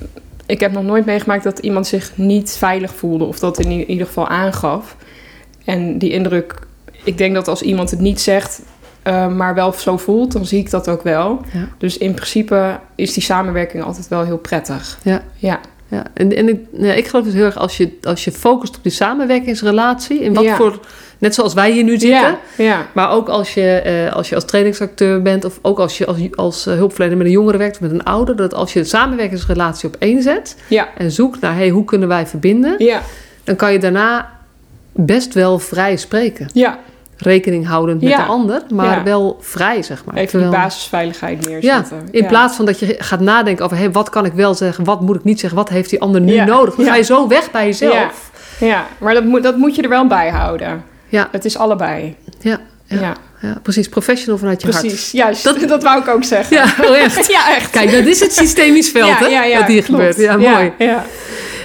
Ik heb nog nooit meegemaakt dat iemand zich niet veilig voelde, of dat in ieder geval aangaf. En die indruk, ik denk dat als iemand het niet zegt, eh, maar wel zo voelt, dan zie ik dat ook wel. Ja. Dus in principe is die samenwerking altijd wel heel prettig. Ja. Ja, Ja, en, en ik, ja, ik geloof dus heel erg als je, als je focust op die samenwerkingsrelatie, in wat Ja. voor, net zoals wij hier nu zitten, ja, ja, maar ook als je, eh, als je als trainingsacteur bent, of ook als je als, als eh, hulpverlener met een jongere werkt of met een ouder, dat als je de samenwerkingsrelatie op één zet en zoekt naar hey, hoe kunnen wij verbinden, ja, dan kan je daarna best wel vrij spreken. ja. Rekening houdend met Ja. de ander, maar Ja. wel vrij, zeg maar. Even die Terwijl- basisveiligheid ja, neerzetten. in plaats van dat je gaat nadenken over... Hey, wat kan ik wel zeggen, wat moet ik niet zeggen... wat heeft die ander nu Ja, nodig? Dan ja. ga je zo weg bij jezelf. Ja, maar dat moet, dat moet je er wel bij houden. Ja. Het is allebei. Ja, ja, Ja, ja, precies. Professional vanuit je precies. Juist, dat, Dat- wou ik ook zeggen. hart. Ja, oh echt. Ja, echt. Kijk, dat is het systemisch veld, ja, hè? ja, ja, wat hier klopt. gebeurt. Ja, mooi. Ja,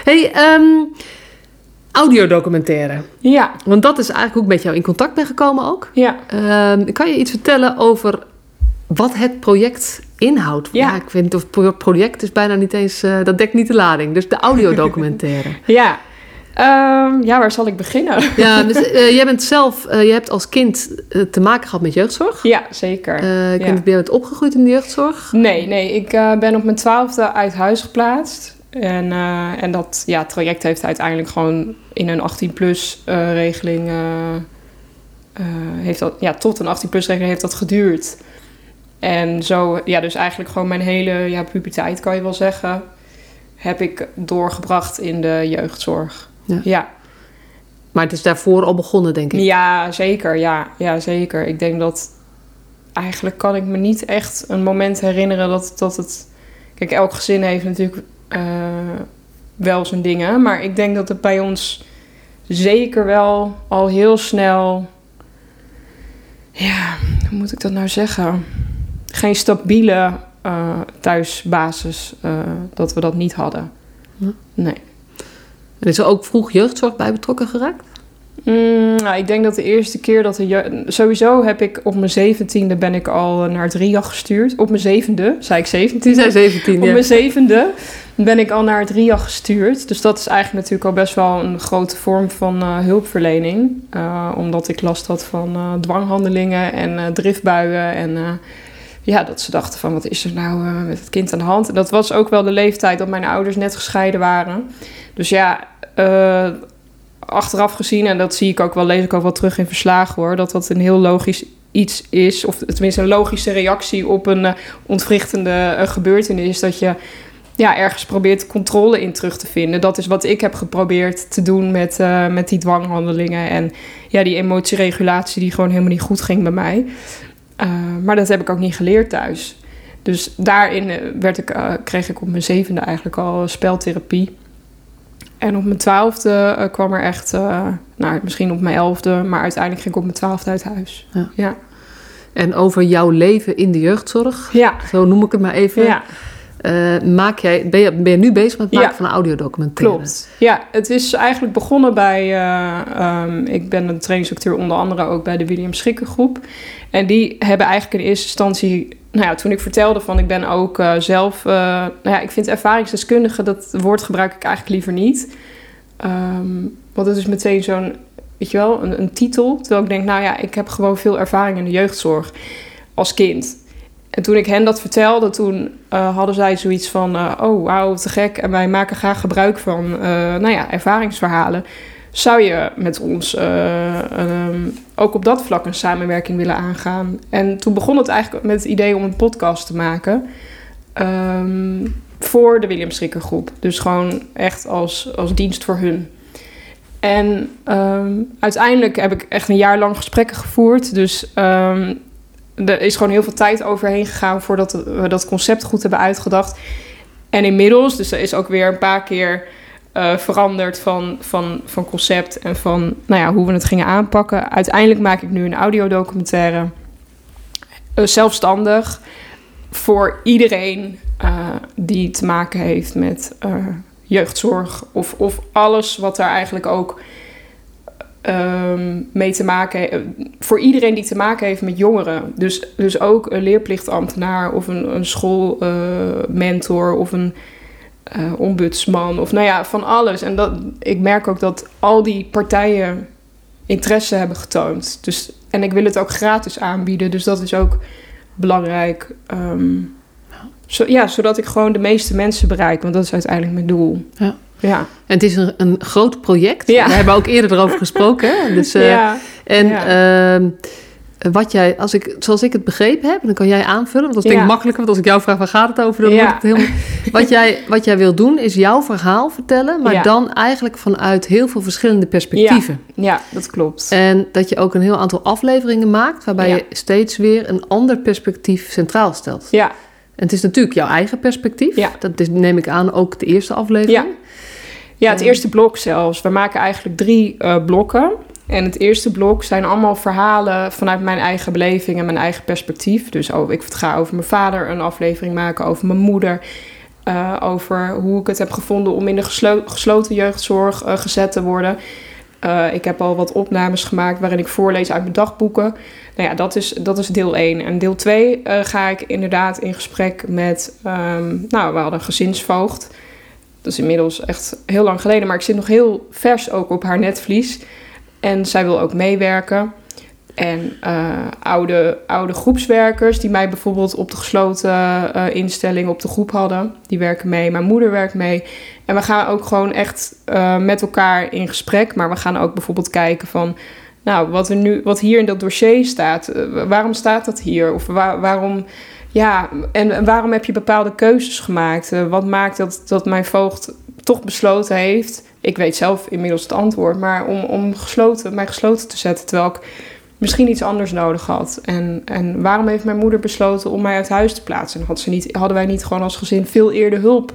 hey, ehm, audiodocumentaire. ja, Want dat is eigenlijk hoe ik met jou in contact ben gekomen ook. ja. Ehm, kan je iets vertellen over wat het project inhoudt? Ja. ik of pro- project is bijna niet eens... eh, dat dekt niet de lading. Dus de audiodocumentaire. ja. Ehm, ja, waar zal ik beginnen? Ja, dus, eh, jij bent zelf, eh, je hebt als kind te maken gehad met jeugdzorg. Ja, zeker. Ik Ja. ben je bent opgegroeid in de jeugdzorg? Nee, nee, ik ben op mijn twaalfde uit huis geplaatst. En, eh, en dat ja, traject heeft uiteindelijk gewoon in een 18-plus regeling... eh, eh, heeft dat, ja, tot een 18-plus regeling heeft dat geduurd. En zo, ja, dus eigenlijk gewoon mijn hele ja, puberteit, kan je wel zeggen... heb ik doorgebracht in de jeugdzorg. Ja. ja. Maar het is daarvoor al begonnen, denk ik. Ja, zeker. Ja, ja, zeker. Ik denk dat eigenlijk kan ik me niet echt een moment herinneren dat, dat het. Kijk, elk gezin heeft natuurlijk eh, wel zijn dingen. Maar ik denk dat het bij ons zeker wel al heel snel. Ja, hoe moet ik dat nou zeggen? Geen stabiele eh, thuisbasis. eh, dat we dat niet hadden. Nee. En is er ook vroeg jeugdzorg bij betrokken geraakt? Mm, nou, ik denk dat de eerste keer dat de. Sowieso heb ik op mijn zeventiende ben ik al naar het RIA gestuurd. Op mijn zevende, zei ik zeventien. zijn 17, Op ja. mijn zevende ben ik al naar het RIA gestuurd. Dus dat is eigenlijk natuurlijk al best wel een grote vorm van eh, hulpverlening. Eh, omdat ik last had van eh, dwanghandelingen en driftbuien. En ja, dat ze dachten van wat is er nou met het kind aan de hand. En dat was ook wel de leeftijd dat mijn ouders net gescheiden waren. Dus ja, achteraf gezien, en dat zie ik ook wel, lees ik ook wel terug in verslagen hoor, dat dat een heel logisch iets is, of tenminste een logische reactie op een eh, ontwrichtende eh, gebeurtenis, dat je ja, ergens probeert controle in terug te vinden. Dat is wat ik heb geprobeerd te doen met, eh, met die dwanghandelingen en ja, die emotieregulatie die gewoon helemaal niet goed ging bij mij. Maar dat heb ik ook niet geleerd thuis. Dus daarin werd ik, kreeg ik op mijn zevende eigenlijk al speltherapie. En op mijn twaalfde eh, kwam er echt, eh, nou misschien op mijn elfde, maar uiteindelijk ging ik op mijn twaalfde uit huis. Ja. ja. En over jouw leven in de jeugdzorg, Ja, zo noem ik het maar even. ja. eh, maak jij, ben, je, ben je nu bezig met het maken Ja. van een audiodocumentaire? Klopt. Ja, het is eigenlijk begonnen bij. eh, ehm, ik ben een trainingsacteur onder andere ook bij de William Schikkergroep. En die hebben eigenlijk in eerste instantie. Nou ja, toen ik vertelde van ik ben ook eh, zelf. eh, nou ja, ik vind ervaringsdeskundige, dat woord gebruik ik eigenlijk liever niet. Ehm, want het is meteen zo'n. Weet je wel, een, een titel. Terwijl ik denk, nou ja, ik heb gewoon veel ervaring in de jeugdzorg als kind. En toen ik hen dat vertelde, toen eh, hadden zij zoiets van... oh, wauw, te gek. En wij maken graag gebruik van, nou ja, ervaringsverhalen. Zou je met ons eh, ehm, ook op dat vlak een samenwerking willen aangaan? En toen begon het eigenlijk met het idee om een podcast te maken... ehm, voor de William Schrikker groep. Dus gewoon echt als, als dienst voor hun. En ehm, uiteindelijk heb ik echt een jaar lang gesprekken gevoerd. Dus er is gewoon heel veel tijd overheen gegaan voordat we dat concept goed hebben uitgedacht. En inmiddels, dus er is ook weer een paar keer uh, veranderd van, van, van concept en van nou ja, hoe we het gingen aanpakken. Uiteindelijk maak ik nu een audiodocumentaire. Uh, zelfstandig voor iedereen uh, die te maken heeft met jeugdzorg of, of alles wat daar eigenlijk ook um, mee te maken heeft. Voor iedereen die te maken heeft met jongeren. Dus, dus ook een leerplichtambtenaar of een, een schoolmentor of een uh, ombudsman of nou ja, van alles. En dat, ik merk ook dat al die partijen interesse hebben getoond. Dus, en ik wil het ook gratis aanbieden, dus dat is ook belangrijk. Um, zo, ja, zodat ik gewoon de meeste mensen bereik, want dat is uiteindelijk mijn doel. Ja. Ja. En het is een, een groot project. Ja. We hebben ook eerder erover gesproken. Hè? Dus, uh, ja. En ja. Uh, wat jij, als ik, zoals ik het begrepen heb, dan kan jij aanvullen. Want dat is denk ik makkelijker. Want als ik jou vraag waar gaat het over, dan wordt het helemaal. Wat jij, wat jij wil doen, is jouw verhaal vertellen, maar dan eigenlijk vanuit heel veel verschillende perspectieven. Ja, dat klopt. En dat je ook een heel aantal afleveringen maakt, waarbij je steeds weer een ander perspectief centraal stelt. Ja. En het is natuurlijk jouw eigen perspectief. Ja. Dat is, neem ik aan, ook de eerste aflevering. Ja. Ja, het eerste blok zelfs. We maken eigenlijk drie uh, blokken. En het eerste blok zijn allemaal verhalen vanuit mijn eigen beleving en mijn eigen perspectief. Dus oh, ik ga over mijn vader een aflevering maken, over mijn moeder. Uh, over hoe ik het heb gevonden om in de geslo gesloten jeugdzorg uh, gezet te worden. Uh, ik heb al wat opnames gemaakt waarin ik voorlees uit mijn dagboeken. Nou ja, dat is, dat is deel 1. En deel 2 ga ik inderdaad in gesprek met... Um, nou, we hadden een gezinsvoogd. Dat is inmiddels echt heel lang geleden. Maar ik zit nog heel vers ook op haar netvlies. En zij wil ook meewerken. En uh, oude, oude groepswerkers die mij bijvoorbeeld op de gesloten uh, instelling op de groep hadden, die werken mee. Mijn moeder werkt mee. En we gaan ook gewoon echt uh, met elkaar in gesprek. Maar we gaan ook bijvoorbeeld kijken van, nou, wat, er nu, wat hier in dat dossier staat, waarom staat dat hier? Of waar, waarom, ja, en waarom heb je bepaalde keuzes gemaakt? wat maakt dat, dat mijn voogd toch besloten heeft ik weet zelf inmiddels het antwoord, maar om, om gesloten, mij gesloten te zetten terwijl ik misschien iets anders nodig had. En, en waarom heeft mijn moeder besloten om mij uit huis te plaatsen? Ze niet, hadden wij niet gewoon als gezin veel eerder hulp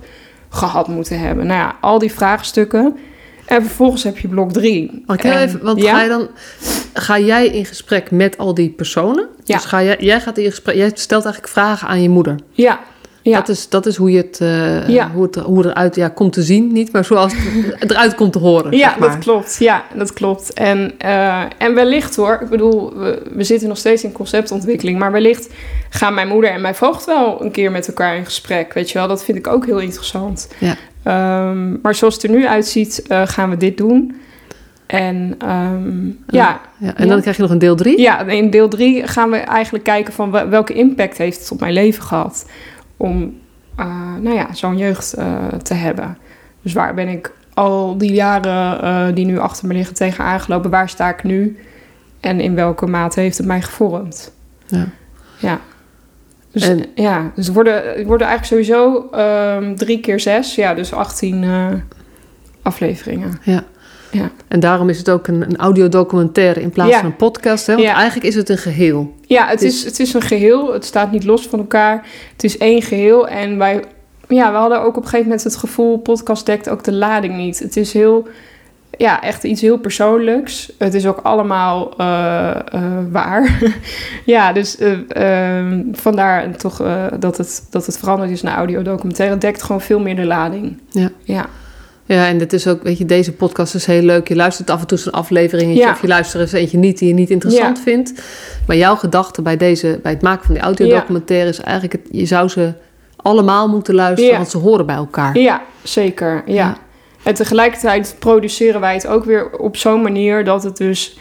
gehad moeten hebben? Nou ja, al die vraagstukken. En vervolgens heb je blok drie. Okay, even, want ga, je dan, ga jij in gesprek met al die personen? Ja. Dus ga jij, jij gaat in gesprek, jij stelt eigenlijk vragen aan je moeder. Ja, ja. Dat, is, dat is hoe, je het, uh, ja. hoe, het, hoe eruit ja, komt te zien. Niet, maar zoals het eruit komt te horen. Ja, zeg maar. dat klopt. Ja, dat klopt. En, uh, en wellicht hoor, ik bedoel, we, we, zitten nog steeds in conceptontwikkeling. Maar wellicht gaan mijn moeder en mijn voogd wel een keer met elkaar in gesprek. Weet je wel, dat vind ik ook heel interessant. Ja. Um, maar zoals het er nu uitziet, uh, gaan we dit doen. En um, ja. ja. En dan krijg je nog een deel 3? Ja, in deel 3 gaan we eigenlijk kijken van welke impact heeft het op mijn leven gehad om uh, nou ja, zo'n jeugd uh, te hebben. Dus waar ben ik al die jaren uh, die nu achter me liggen tegen aangelopen? Waar sta ik nu? En in welke mate heeft het mij gevormd? Ja. Ja. Dus, en... ja, dus het worden, het worden eigenlijk sowieso um, drie keer zes. Ja, dus 18 afleveringen. Ja. Ja. En daarom is het ook een, een audiodocumentaire in plaats van een podcast. Hè? Want ja. eigenlijk is het een geheel. Ja, het, is, het is een geheel. Het staat niet los van elkaar. Het is één geheel. En wij, ja, we hadden ook op een gegeven moment het gevoel... podcast dekt ook de lading niet. Het is heel, ja, echt iets heel persoonlijks. Het is ook allemaal uh, uh, waar. ja, dus uh, vandaar toch dat, het, dat het veranderd is naar audiodocumentaire. Het dekt gewoon veel meer de lading. Ja. ja. Ja, en het is ook, weet je, deze podcast is heel leuk. Je luistert af en toe zo'n aflevering ja. of je luistert eens eentje niet die je niet interessant ja. vindt. Maar jouw gedachte bij, deze, bij het maken van die audiodocumentaire is eigenlijk... Het, je zou ze allemaal moeten luisteren, want ze horen bij elkaar. Ja, zeker, ja. En tegelijkertijd produceren wij het ook weer op zo'n manier... dat het dus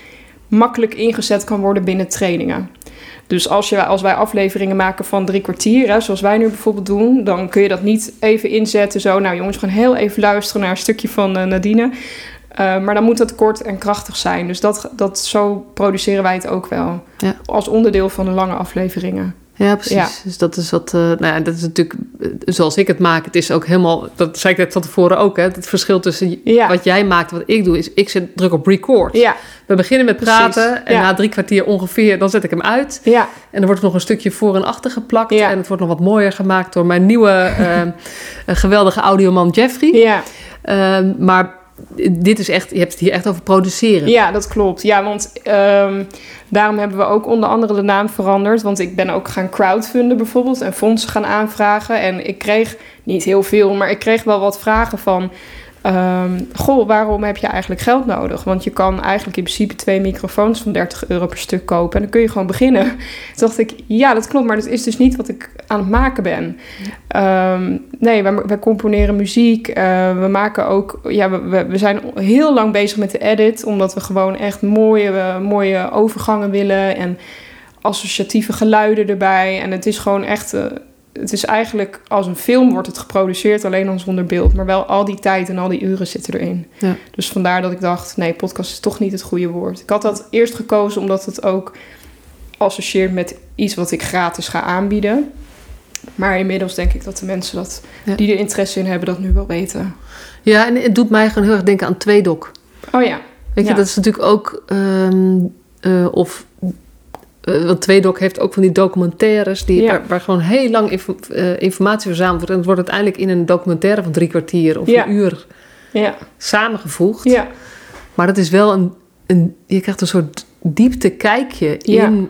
makkelijk ingezet kan worden binnen trainingen. Dus als, je, als wij afleveringen maken van drie kwartier, hè, zoals wij nu bijvoorbeeld doen, dan kun je dat niet even inzetten. Zo, nou jongens, gewoon heel even luisteren naar een stukje van uh, Nadine. Uh, maar dan moet het kort en krachtig zijn. Dus dat, dat, zo produceren wij het ook wel. Ja. Als onderdeel van de lange afleveringen. Ja, precies. Ja. Dus dat is wat, eh, nou ja, dat is natuurlijk, eh, zoals ik het maak, het is ook helemaal, dat zei ik net van tevoren ook, hè. Het verschil tussen Ja. wat jij maakt en wat ik doe, is ik zet druk op record. Ja, We beginnen met Precies, praten en ja. na drie kwartier ongeveer, dan zet ik hem uit. ja, En er wordt nog een stukje voor en achter geplakt. Ja. En het wordt nog wat mooier gemaakt door mijn nieuwe eh, geweldige audioman Jeffrey. ja. Ehm, maar dit is echt, je hebt het hier echt over produceren. Ja, dat klopt. Ja, want ehm, daarom hebben we ook onder andere de naam veranderd. Want ik ben ook gaan crowdfunden bijvoorbeeld en fondsen gaan aanvragen. En ik kreeg niet heel veel, maar ik kreeg wel wat vragen van... ehm, goh, waarom heb je eigenlijk geld nodig? Want je kan eigenlijk in principe twee microfoons van 30 euro per stuk kopen. En dan kun je gewoon beginnen. Toen dacht ik, ja, dat klopt, maar dat is dus niet wat ik aan het maken ben. Ehm, nee, wij, componeren muziek. eh, we maken ook... Ja, we, zijn heel lang bezig met de edit. Omdat we gewoon echt mooie, mooie overgangen willen. En associatieve geluiden erbij. En het is gewoon echt... eh, het is eigenlijk als een film wordt het geproduceerd, alleen dan zonder beeld. Maar wel al die tijd en al die uren zitten erin. Ja. Dus vandaar dat ik dacht, nee, podcast is toch niet het goede woord. Ik had dat eerst gekozen omdat het ook associeert met iets wat ik gratis ga aanbieden. Maar inmiddels denk ik dat de mensen dat, Ja. die er interesse in hebben, dat nu wel weten. Ja, en het doet mij gewoon heel erg denken aan Tweedok. Oh ja, Weet je, Ja. dat is natuurlijk ook... ehm, eh, of... eh, want Tweedok heeft ook van die documentaires... Die, Ja. waar, waar gewoon heel lang eh, informatie verzameld wordt. En het wordt uiteindelijk in een documentaire van drie kwartier of Ja. een uur ja, samengevoegd. ja, Maar dat is wel een, een... Je krijgt een soort diepte kijkje in een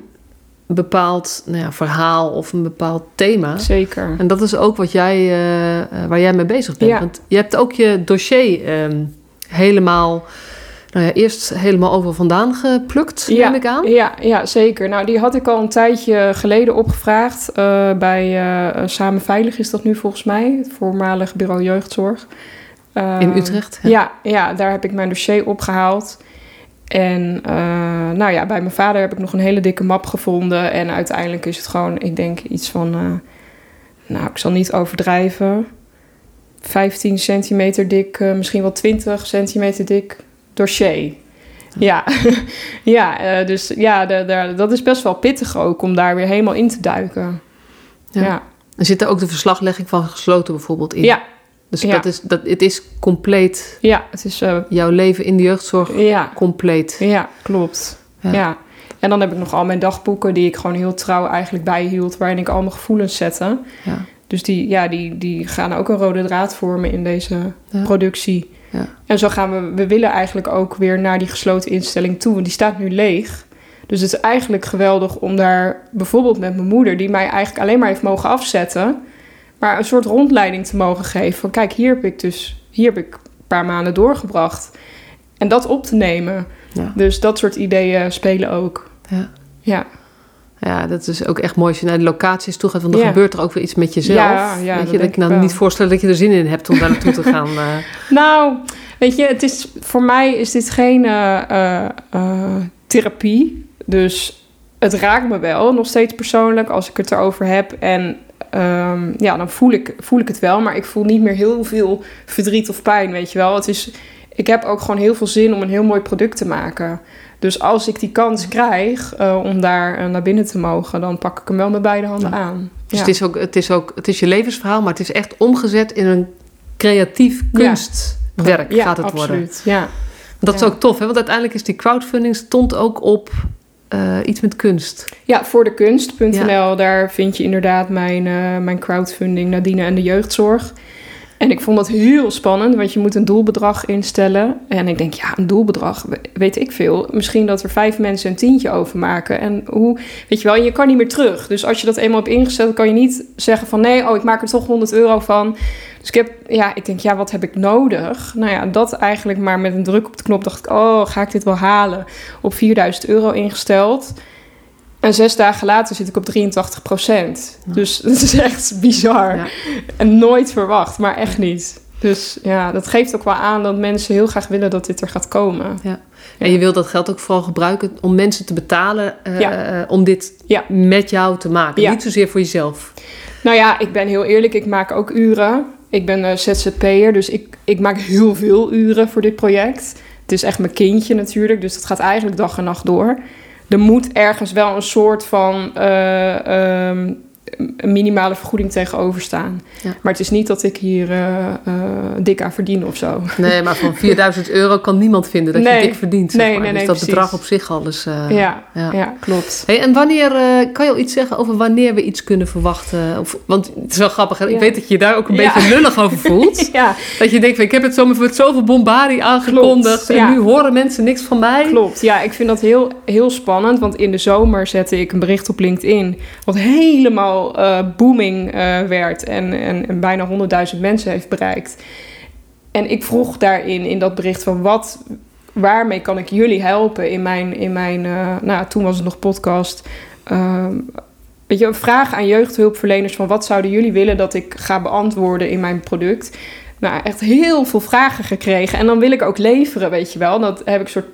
bepaald nou ja, verhaal of een bepaald thema. zeker. En dat is ook wat jij, eh, waar jij mee bezig bent. Want je hebt ook je dossier ehm, helemaal, nou ja, eerst helemaal overal vandaan geplukt, Ja. neem ik aan. Ja, ja, zeker. Nou, die had ik al een tijdje geleden opgevraagd. eh, bij eh, Samen Veilig is dat nu volgens mij. Het voormalige bureau jeugdzorg. In Utrecht. hè? Ja, ja, daar heb ik mijn dossier opgehaald. En eh, nou ja, bij mijn vader heb ik nog een hele dikke map gevonden. En uiteindelijk is het gewoon, ik denk iets van, nou, ik zal niet overdrijven. 15 centimeter dik, misschien wel 20 centimeter dik dossier. Ja, ja eh, dus ja, de, de- dat is best wel pittig ook om daar weer helemaal in te duiken. Ja. Ja, ja, Er zit er ook de verslaglegging van gesloten bijvoorbeeld in. ja, Dus ja. dat is, dat, het is compleet, het is, eh, jouw leven in de jeugdzorg, ja, compleet. ja, klopt. Ja. Ja. En dan heb ik nog al mijn dagboeken die ik gewoon heel trouw eigenlijk bijhield, waarin ik al mijn gevoelens zette. Ja. Dus die, ja, die, die gaan ook een rode draad vormen in deze Ja. productie. Ja. En zo gaan we, we willen eigenlijk ook weer naar die gesloten instelling toe. Want die staat nu leeg. Dus het is eigenlijk geweldig om daar bijvoorbeeld met mijn moeder, die mij eigenlijk alleen maar heeft mogen afzetten, maar een soort rondleiding te mogen geven. Van kijk, hier heb ik dus, hier heb ik een paar maanden doorgebracht. En dat op te nemen. Ja. Dus dat soort ideeën spelen ook. Ja. Ja, Ja, dat is ook echt mooi als je naar de locaties toe gaat. Want dan Ja. gebeurt er ook weer iets met jezelf. Ja, ja, Weet je, dat ik ik wel. niet voorstellen dat je er zin in hebt om daar naartoe te gaan. eh. Nou, weet je, het is, voor mij is dit geen eh, eh, therapie. Dus het raakt me wel, nog steeds persoonlijk, als ik het erover heb. En ehm, ja, dan voel ik, voel ik het wel. Maar ik voel niet meer heel veel verdriet of pijn, weet je wel. Het is, ik heb ook gewoon heel veel zin om een heel mooi product te maken. Dus als ik die kans krijg eh, om daar eh, naar binnen te mogen... dan pak ik hem wel met beide handen Ja. aan. Dus Ja. het, is ook, het, is ook, het is je levensverhaal, maar het is echt omgezet in een creatief kunstwerk ja, gaat het worden. absoluut. Ja, Dat is ook tof, hè? want uiteindelijk is die crowdfunding stond ook op eh, iets met kunst. Ja, voor de kunst.nl, daar vind je inderdaad mijn, mijn crowdfunding Nadine en de jeugdzorg. En ik vond dat heel spannend, want je moet een doelbedrag instellen. En ik denk, ja, een doelbedrag, we- weet ik veel. Misschien dat er vijf mensen een tientje overmaken. En hoe, weet je wel, je kan niet meer terug. Dus als je dat eenmaal hebt ingesteld, kan je niet zeggen van... nee, oh, ik maak er toch 100 euro van. Dus ik heb, ja, ik denk, ja, wat heb ik nodig? Nou ja, dat eigenlijk maar met een druk op de knop dacht ik... oh, ga ik dit wel halen? Op 4000 euro ingesteld... En zes dagen later zit ik op 83 procent. Ja. Dus dat is echt bizar. Ja. En nooit verwacht, maar echt niet. Dus ja, dat geeft ook wel aan dat mensen heel graag willen dat dit er gaat komen. En je wilt dat geld ook vooral gebruiken om mensen te betalen eh, Ja. om dit Ja. met jou te maken. Ja. Niet zozeer voor jezelf. Nou ja, ik ben heel eerlijk, ik maak ook uren. Ik ben eh, ZZP'er, dus ik, ik maak heel veel uren voor dit project. Het is echt mijn kindje natuurlijk, dus dat gaat eigenlijk dag en nacht door. Er moet ergens wel een soort van eh, ehm, een minimale vergoeding tegenover staan. Ja. Maar het is niet dat ik hier eh, eh, dik aan verdien of zo. Nee, maar van 4000 euro kan niemand vinden dat Nee. je dik verdient. Zeg Nee, maar. nee, dus dat precies. bedrag op zich al is. eh, ja, ja. ja. klopt. Hey, en wanneer kan je al iets zeggen over wanneer we iets kunnen verwachten? Of, want het is wel grappig, hè? ik weet dat je je daar ook een beetje lullig over voelt. Dat je denkt, ik heb het zo met zoveel bombardie aangekondigd Klopt, en nu horen mensen niks van mij. klopt. Ja, ik vind dat heel, heel spannend. Want in de zomer zette ik een bericht op LinkedIn... wat helemaal eh, booming eh, werd en, en, bijna 100.000 mensen heeft bereikt. En ik vroeg daarin, in dat bericht van wat... waarmee kan ik jullie helpen in mijn... In mijn eh, nou, toen was het nog podcast... Ehm, weet je, een vraag aan jeugdhulpverleners van wat zouden jullie willen dat ik ga beantwoorden in mijn product. Nou, echt heel veel vragen gekregen. En dan wil ik ook leveren, weet je wel. Dat heb ik een soort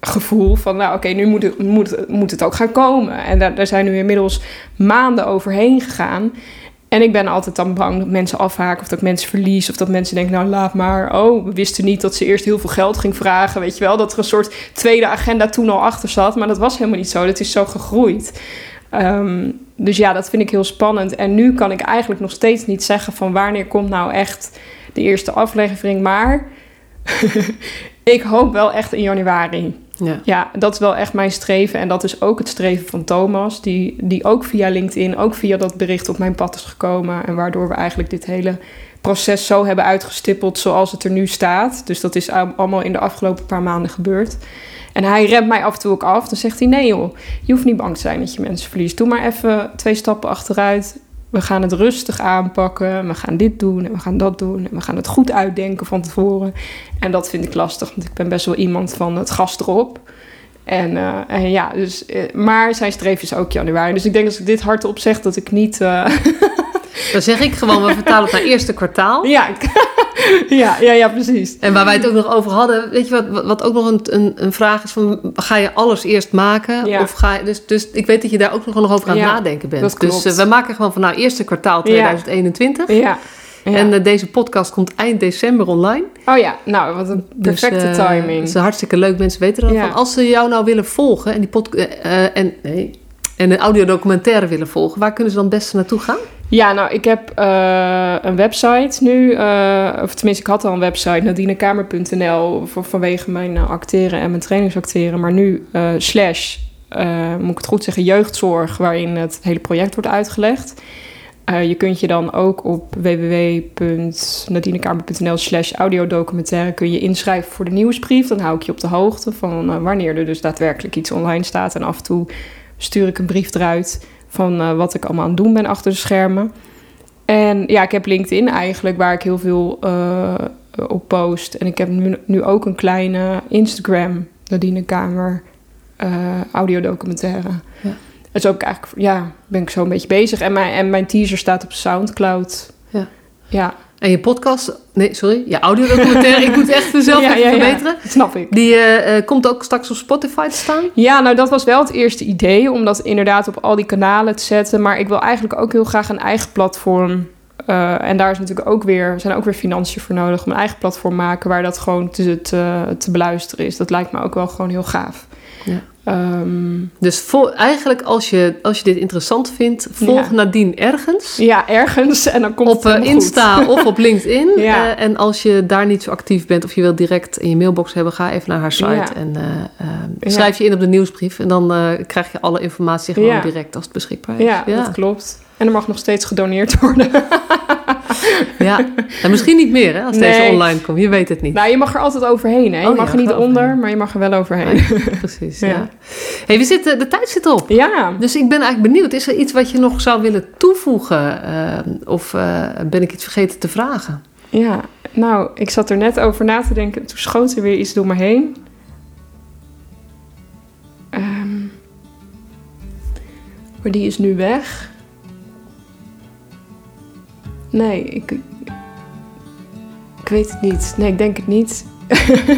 plichtsgevoel van, nou oké, nu moet het, moet, moet het ook gaan komen. En daar, daar zijn nu inmiddels maanden overheen gegaan. En ik ben altijd dan bang dat mensen afhaken of dat mensen verlies. Of dat mensen denken, nou laat maar. Oh, we wisten niet dat ze eerst heel veel geld ging vragen. Weet je wel, dat er een soort tweede agenda toen al achter zat. Maar dat was helemaal niet zo. Dat is zo gegroeid. Ehm, dus ja, dat vind ik heel spannend. En nu kan ik eigenlijk nog steeds niet zeggen van wanneer komt nou echt de eerste aflevering. Maar ik hoop wel echt in januari. Ja. Ja, dat is wel echt mijn streven. En dat is ook het streven van Thomas, die, die ook via LinkedIn, ook via dat bericht op mijn pad is gekomen. En waardoor we eigenlijk dit hele proces zo hebben uitgestippeld zoals het er nu staat. Dus dat is al- allemaal in de afgelopen paar maanden gebeurd. En hij remt mij af en toe ook af. Dan zegt hij: Nee, joh, je hoeft niet bang te zijn dat je mensen verliest. Doe maar even twee stappen achteruit. We gaan het rustig aanpakken. We gaan dit doen en we gaan dat doen. En we gaan het goed uitdenken van tevoren. En dat vind ik lastig, want ik ben best wel iemand van het gas erop. En, eh, en ja, dus, eh, maar zijn streef is ook januari. Dus ik denk als ik dit hardop zeg, dat ik niet. eh, Dan zeg ik gewoon, we vertalen het naar eerste kwartaal. ja, ja, ja, ja, precies. En waar wij het ook nog over hadden, weet je wat, wat- ook nog een, een, een vraag is van, ga je alles eerst maken? Ja. Of ga je, dus, dus ik weet dat je daar ook nog over aan het Ja, nadenken bent. dat klopt. Dus eh, we maken gewoon van nou eerste kwartaal 2021. Ja. ja. En eh, deze podcast komt eind december online. oh ja, nou, wat een perfecte dus, eh, timing. Het is hartstikke leuk, mensen weten dat. Ja. Van, als ze jou nou willen volgen en die pod, eh, en, nee, en een audiodocumentaire willen volgen, waar kunnen ze dan het beste naartoe gaan? Ja, nou, ik heb eh, een website nu. eh, of tenminste, ik had al een website, nadinekamer.nl, voor, vanwege mijn eh, acteren en mijn trainingsacteren. Maar nu slash, moet ik het goed zeggen, jeugdzorg, waarin het hele project wordt uitgelegd. Je kunt je dan ook op www.nadinekamer.nl slash audiodocumentaire kun je inschrijven voor de nieuwsbrief. Dan hou ik je op de hoogte van wanneer er dus daadwerkelijk iets online staat. En af en toe stuur ik een brief eruit van eh, wat ik allemaal aan het doen ben achter de schermen. En ja, ik heb LinkedIn eigenlijk, waar ik heel veel eh, op post. En ik heb nu, nu ook een kleine Instagram, Nadine Kamer, eh audiodocumentaire. Ja. En zo ik eigenlijk, ja, ben ik zo een beetje bezig. En mijn, en mijn teaser staat op Soundcloud. Ja. Ja, En je podcast, nee, sorry, je audiodocumentaire, ik moet echt mezelf Ja, even ja, ja. verbeteren. snap ik. Die eh, eh, komt ook straks op Spotify te staan. Ja, nou dat was wel het eerste idee om dat inderdaad op al die kanalen te zetten. Maar ik wil eigenlijk ook heel graag een eigen platform. eh, en daar is natuurlijk ook weer, zijn ook weer financiën voor nodig om een eigen platform maken waar dat gewoon te, te, te beluisteren is. Dat lijkt me ook wel gewoon heel gaaf. Ja. Ehm, Dus eigenlijk als je, als je dit interessant vindt, volg Ja. Nadine ergens. ja, ergens en dan komt Op het eh. Insta of op LinkedIn. Ja. Eh, en als je daar niet zo actief bent of je wilt direct in je mailbox hebben, ga even naar haar site en eh, eh, Ja. schrijf je in op de nieuwsbrief. En dan krijg je alle informatie gewoon direct als het beschikbaar is. Ja, dat klopt. En er mag nog steeds gedoneerd worden. ja. En misschien niet meer hè, als deze online komt. Je weet het niet. nou, je mag er altijd overheen. Hè? Je Oh, mag ja, er niet onder, maar je mag er wel overheen. Precies, Ja. ja. Hey, we zitten, de tijd zit op. Ja, Dus ik ben eigenlijk benieuwd, is er iets wat je nog zou willen toevoegen? eh, of eh, ben ik iets vergeten te vragen? Ja, nou, ik zat er net over na te denken. Toen schoot er weer iets door me heen. Ehm, maar die is nu weg. Nee, ik, ik weet het niet. Nee, ik denk het niet.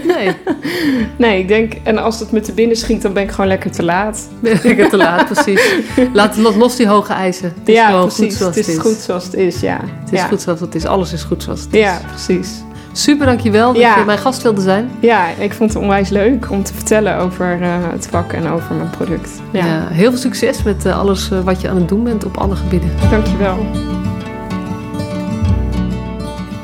Nee, Nee, ik denk, en als het me te binnen schiet, dan ben ik gewoon lekker te laat. het te laat, precies. Laat los, die hoge eisen. Het is ja, gewoon precies. goed zoals het is goed zoals het is, ja. Het is ja. goed zoals het is. Alles is goed zoals het is. Ja, precies. Super, dankjewel dat Ja. je mijn gast wilde zijn. Ja, ik vond het onwijs leuk om te vertellen over eh, het vak en over mijn product. Ja, Ja, heel veel succes met eh, alles eh, wat je aan het doen bent op alle gebieden. dankjewel.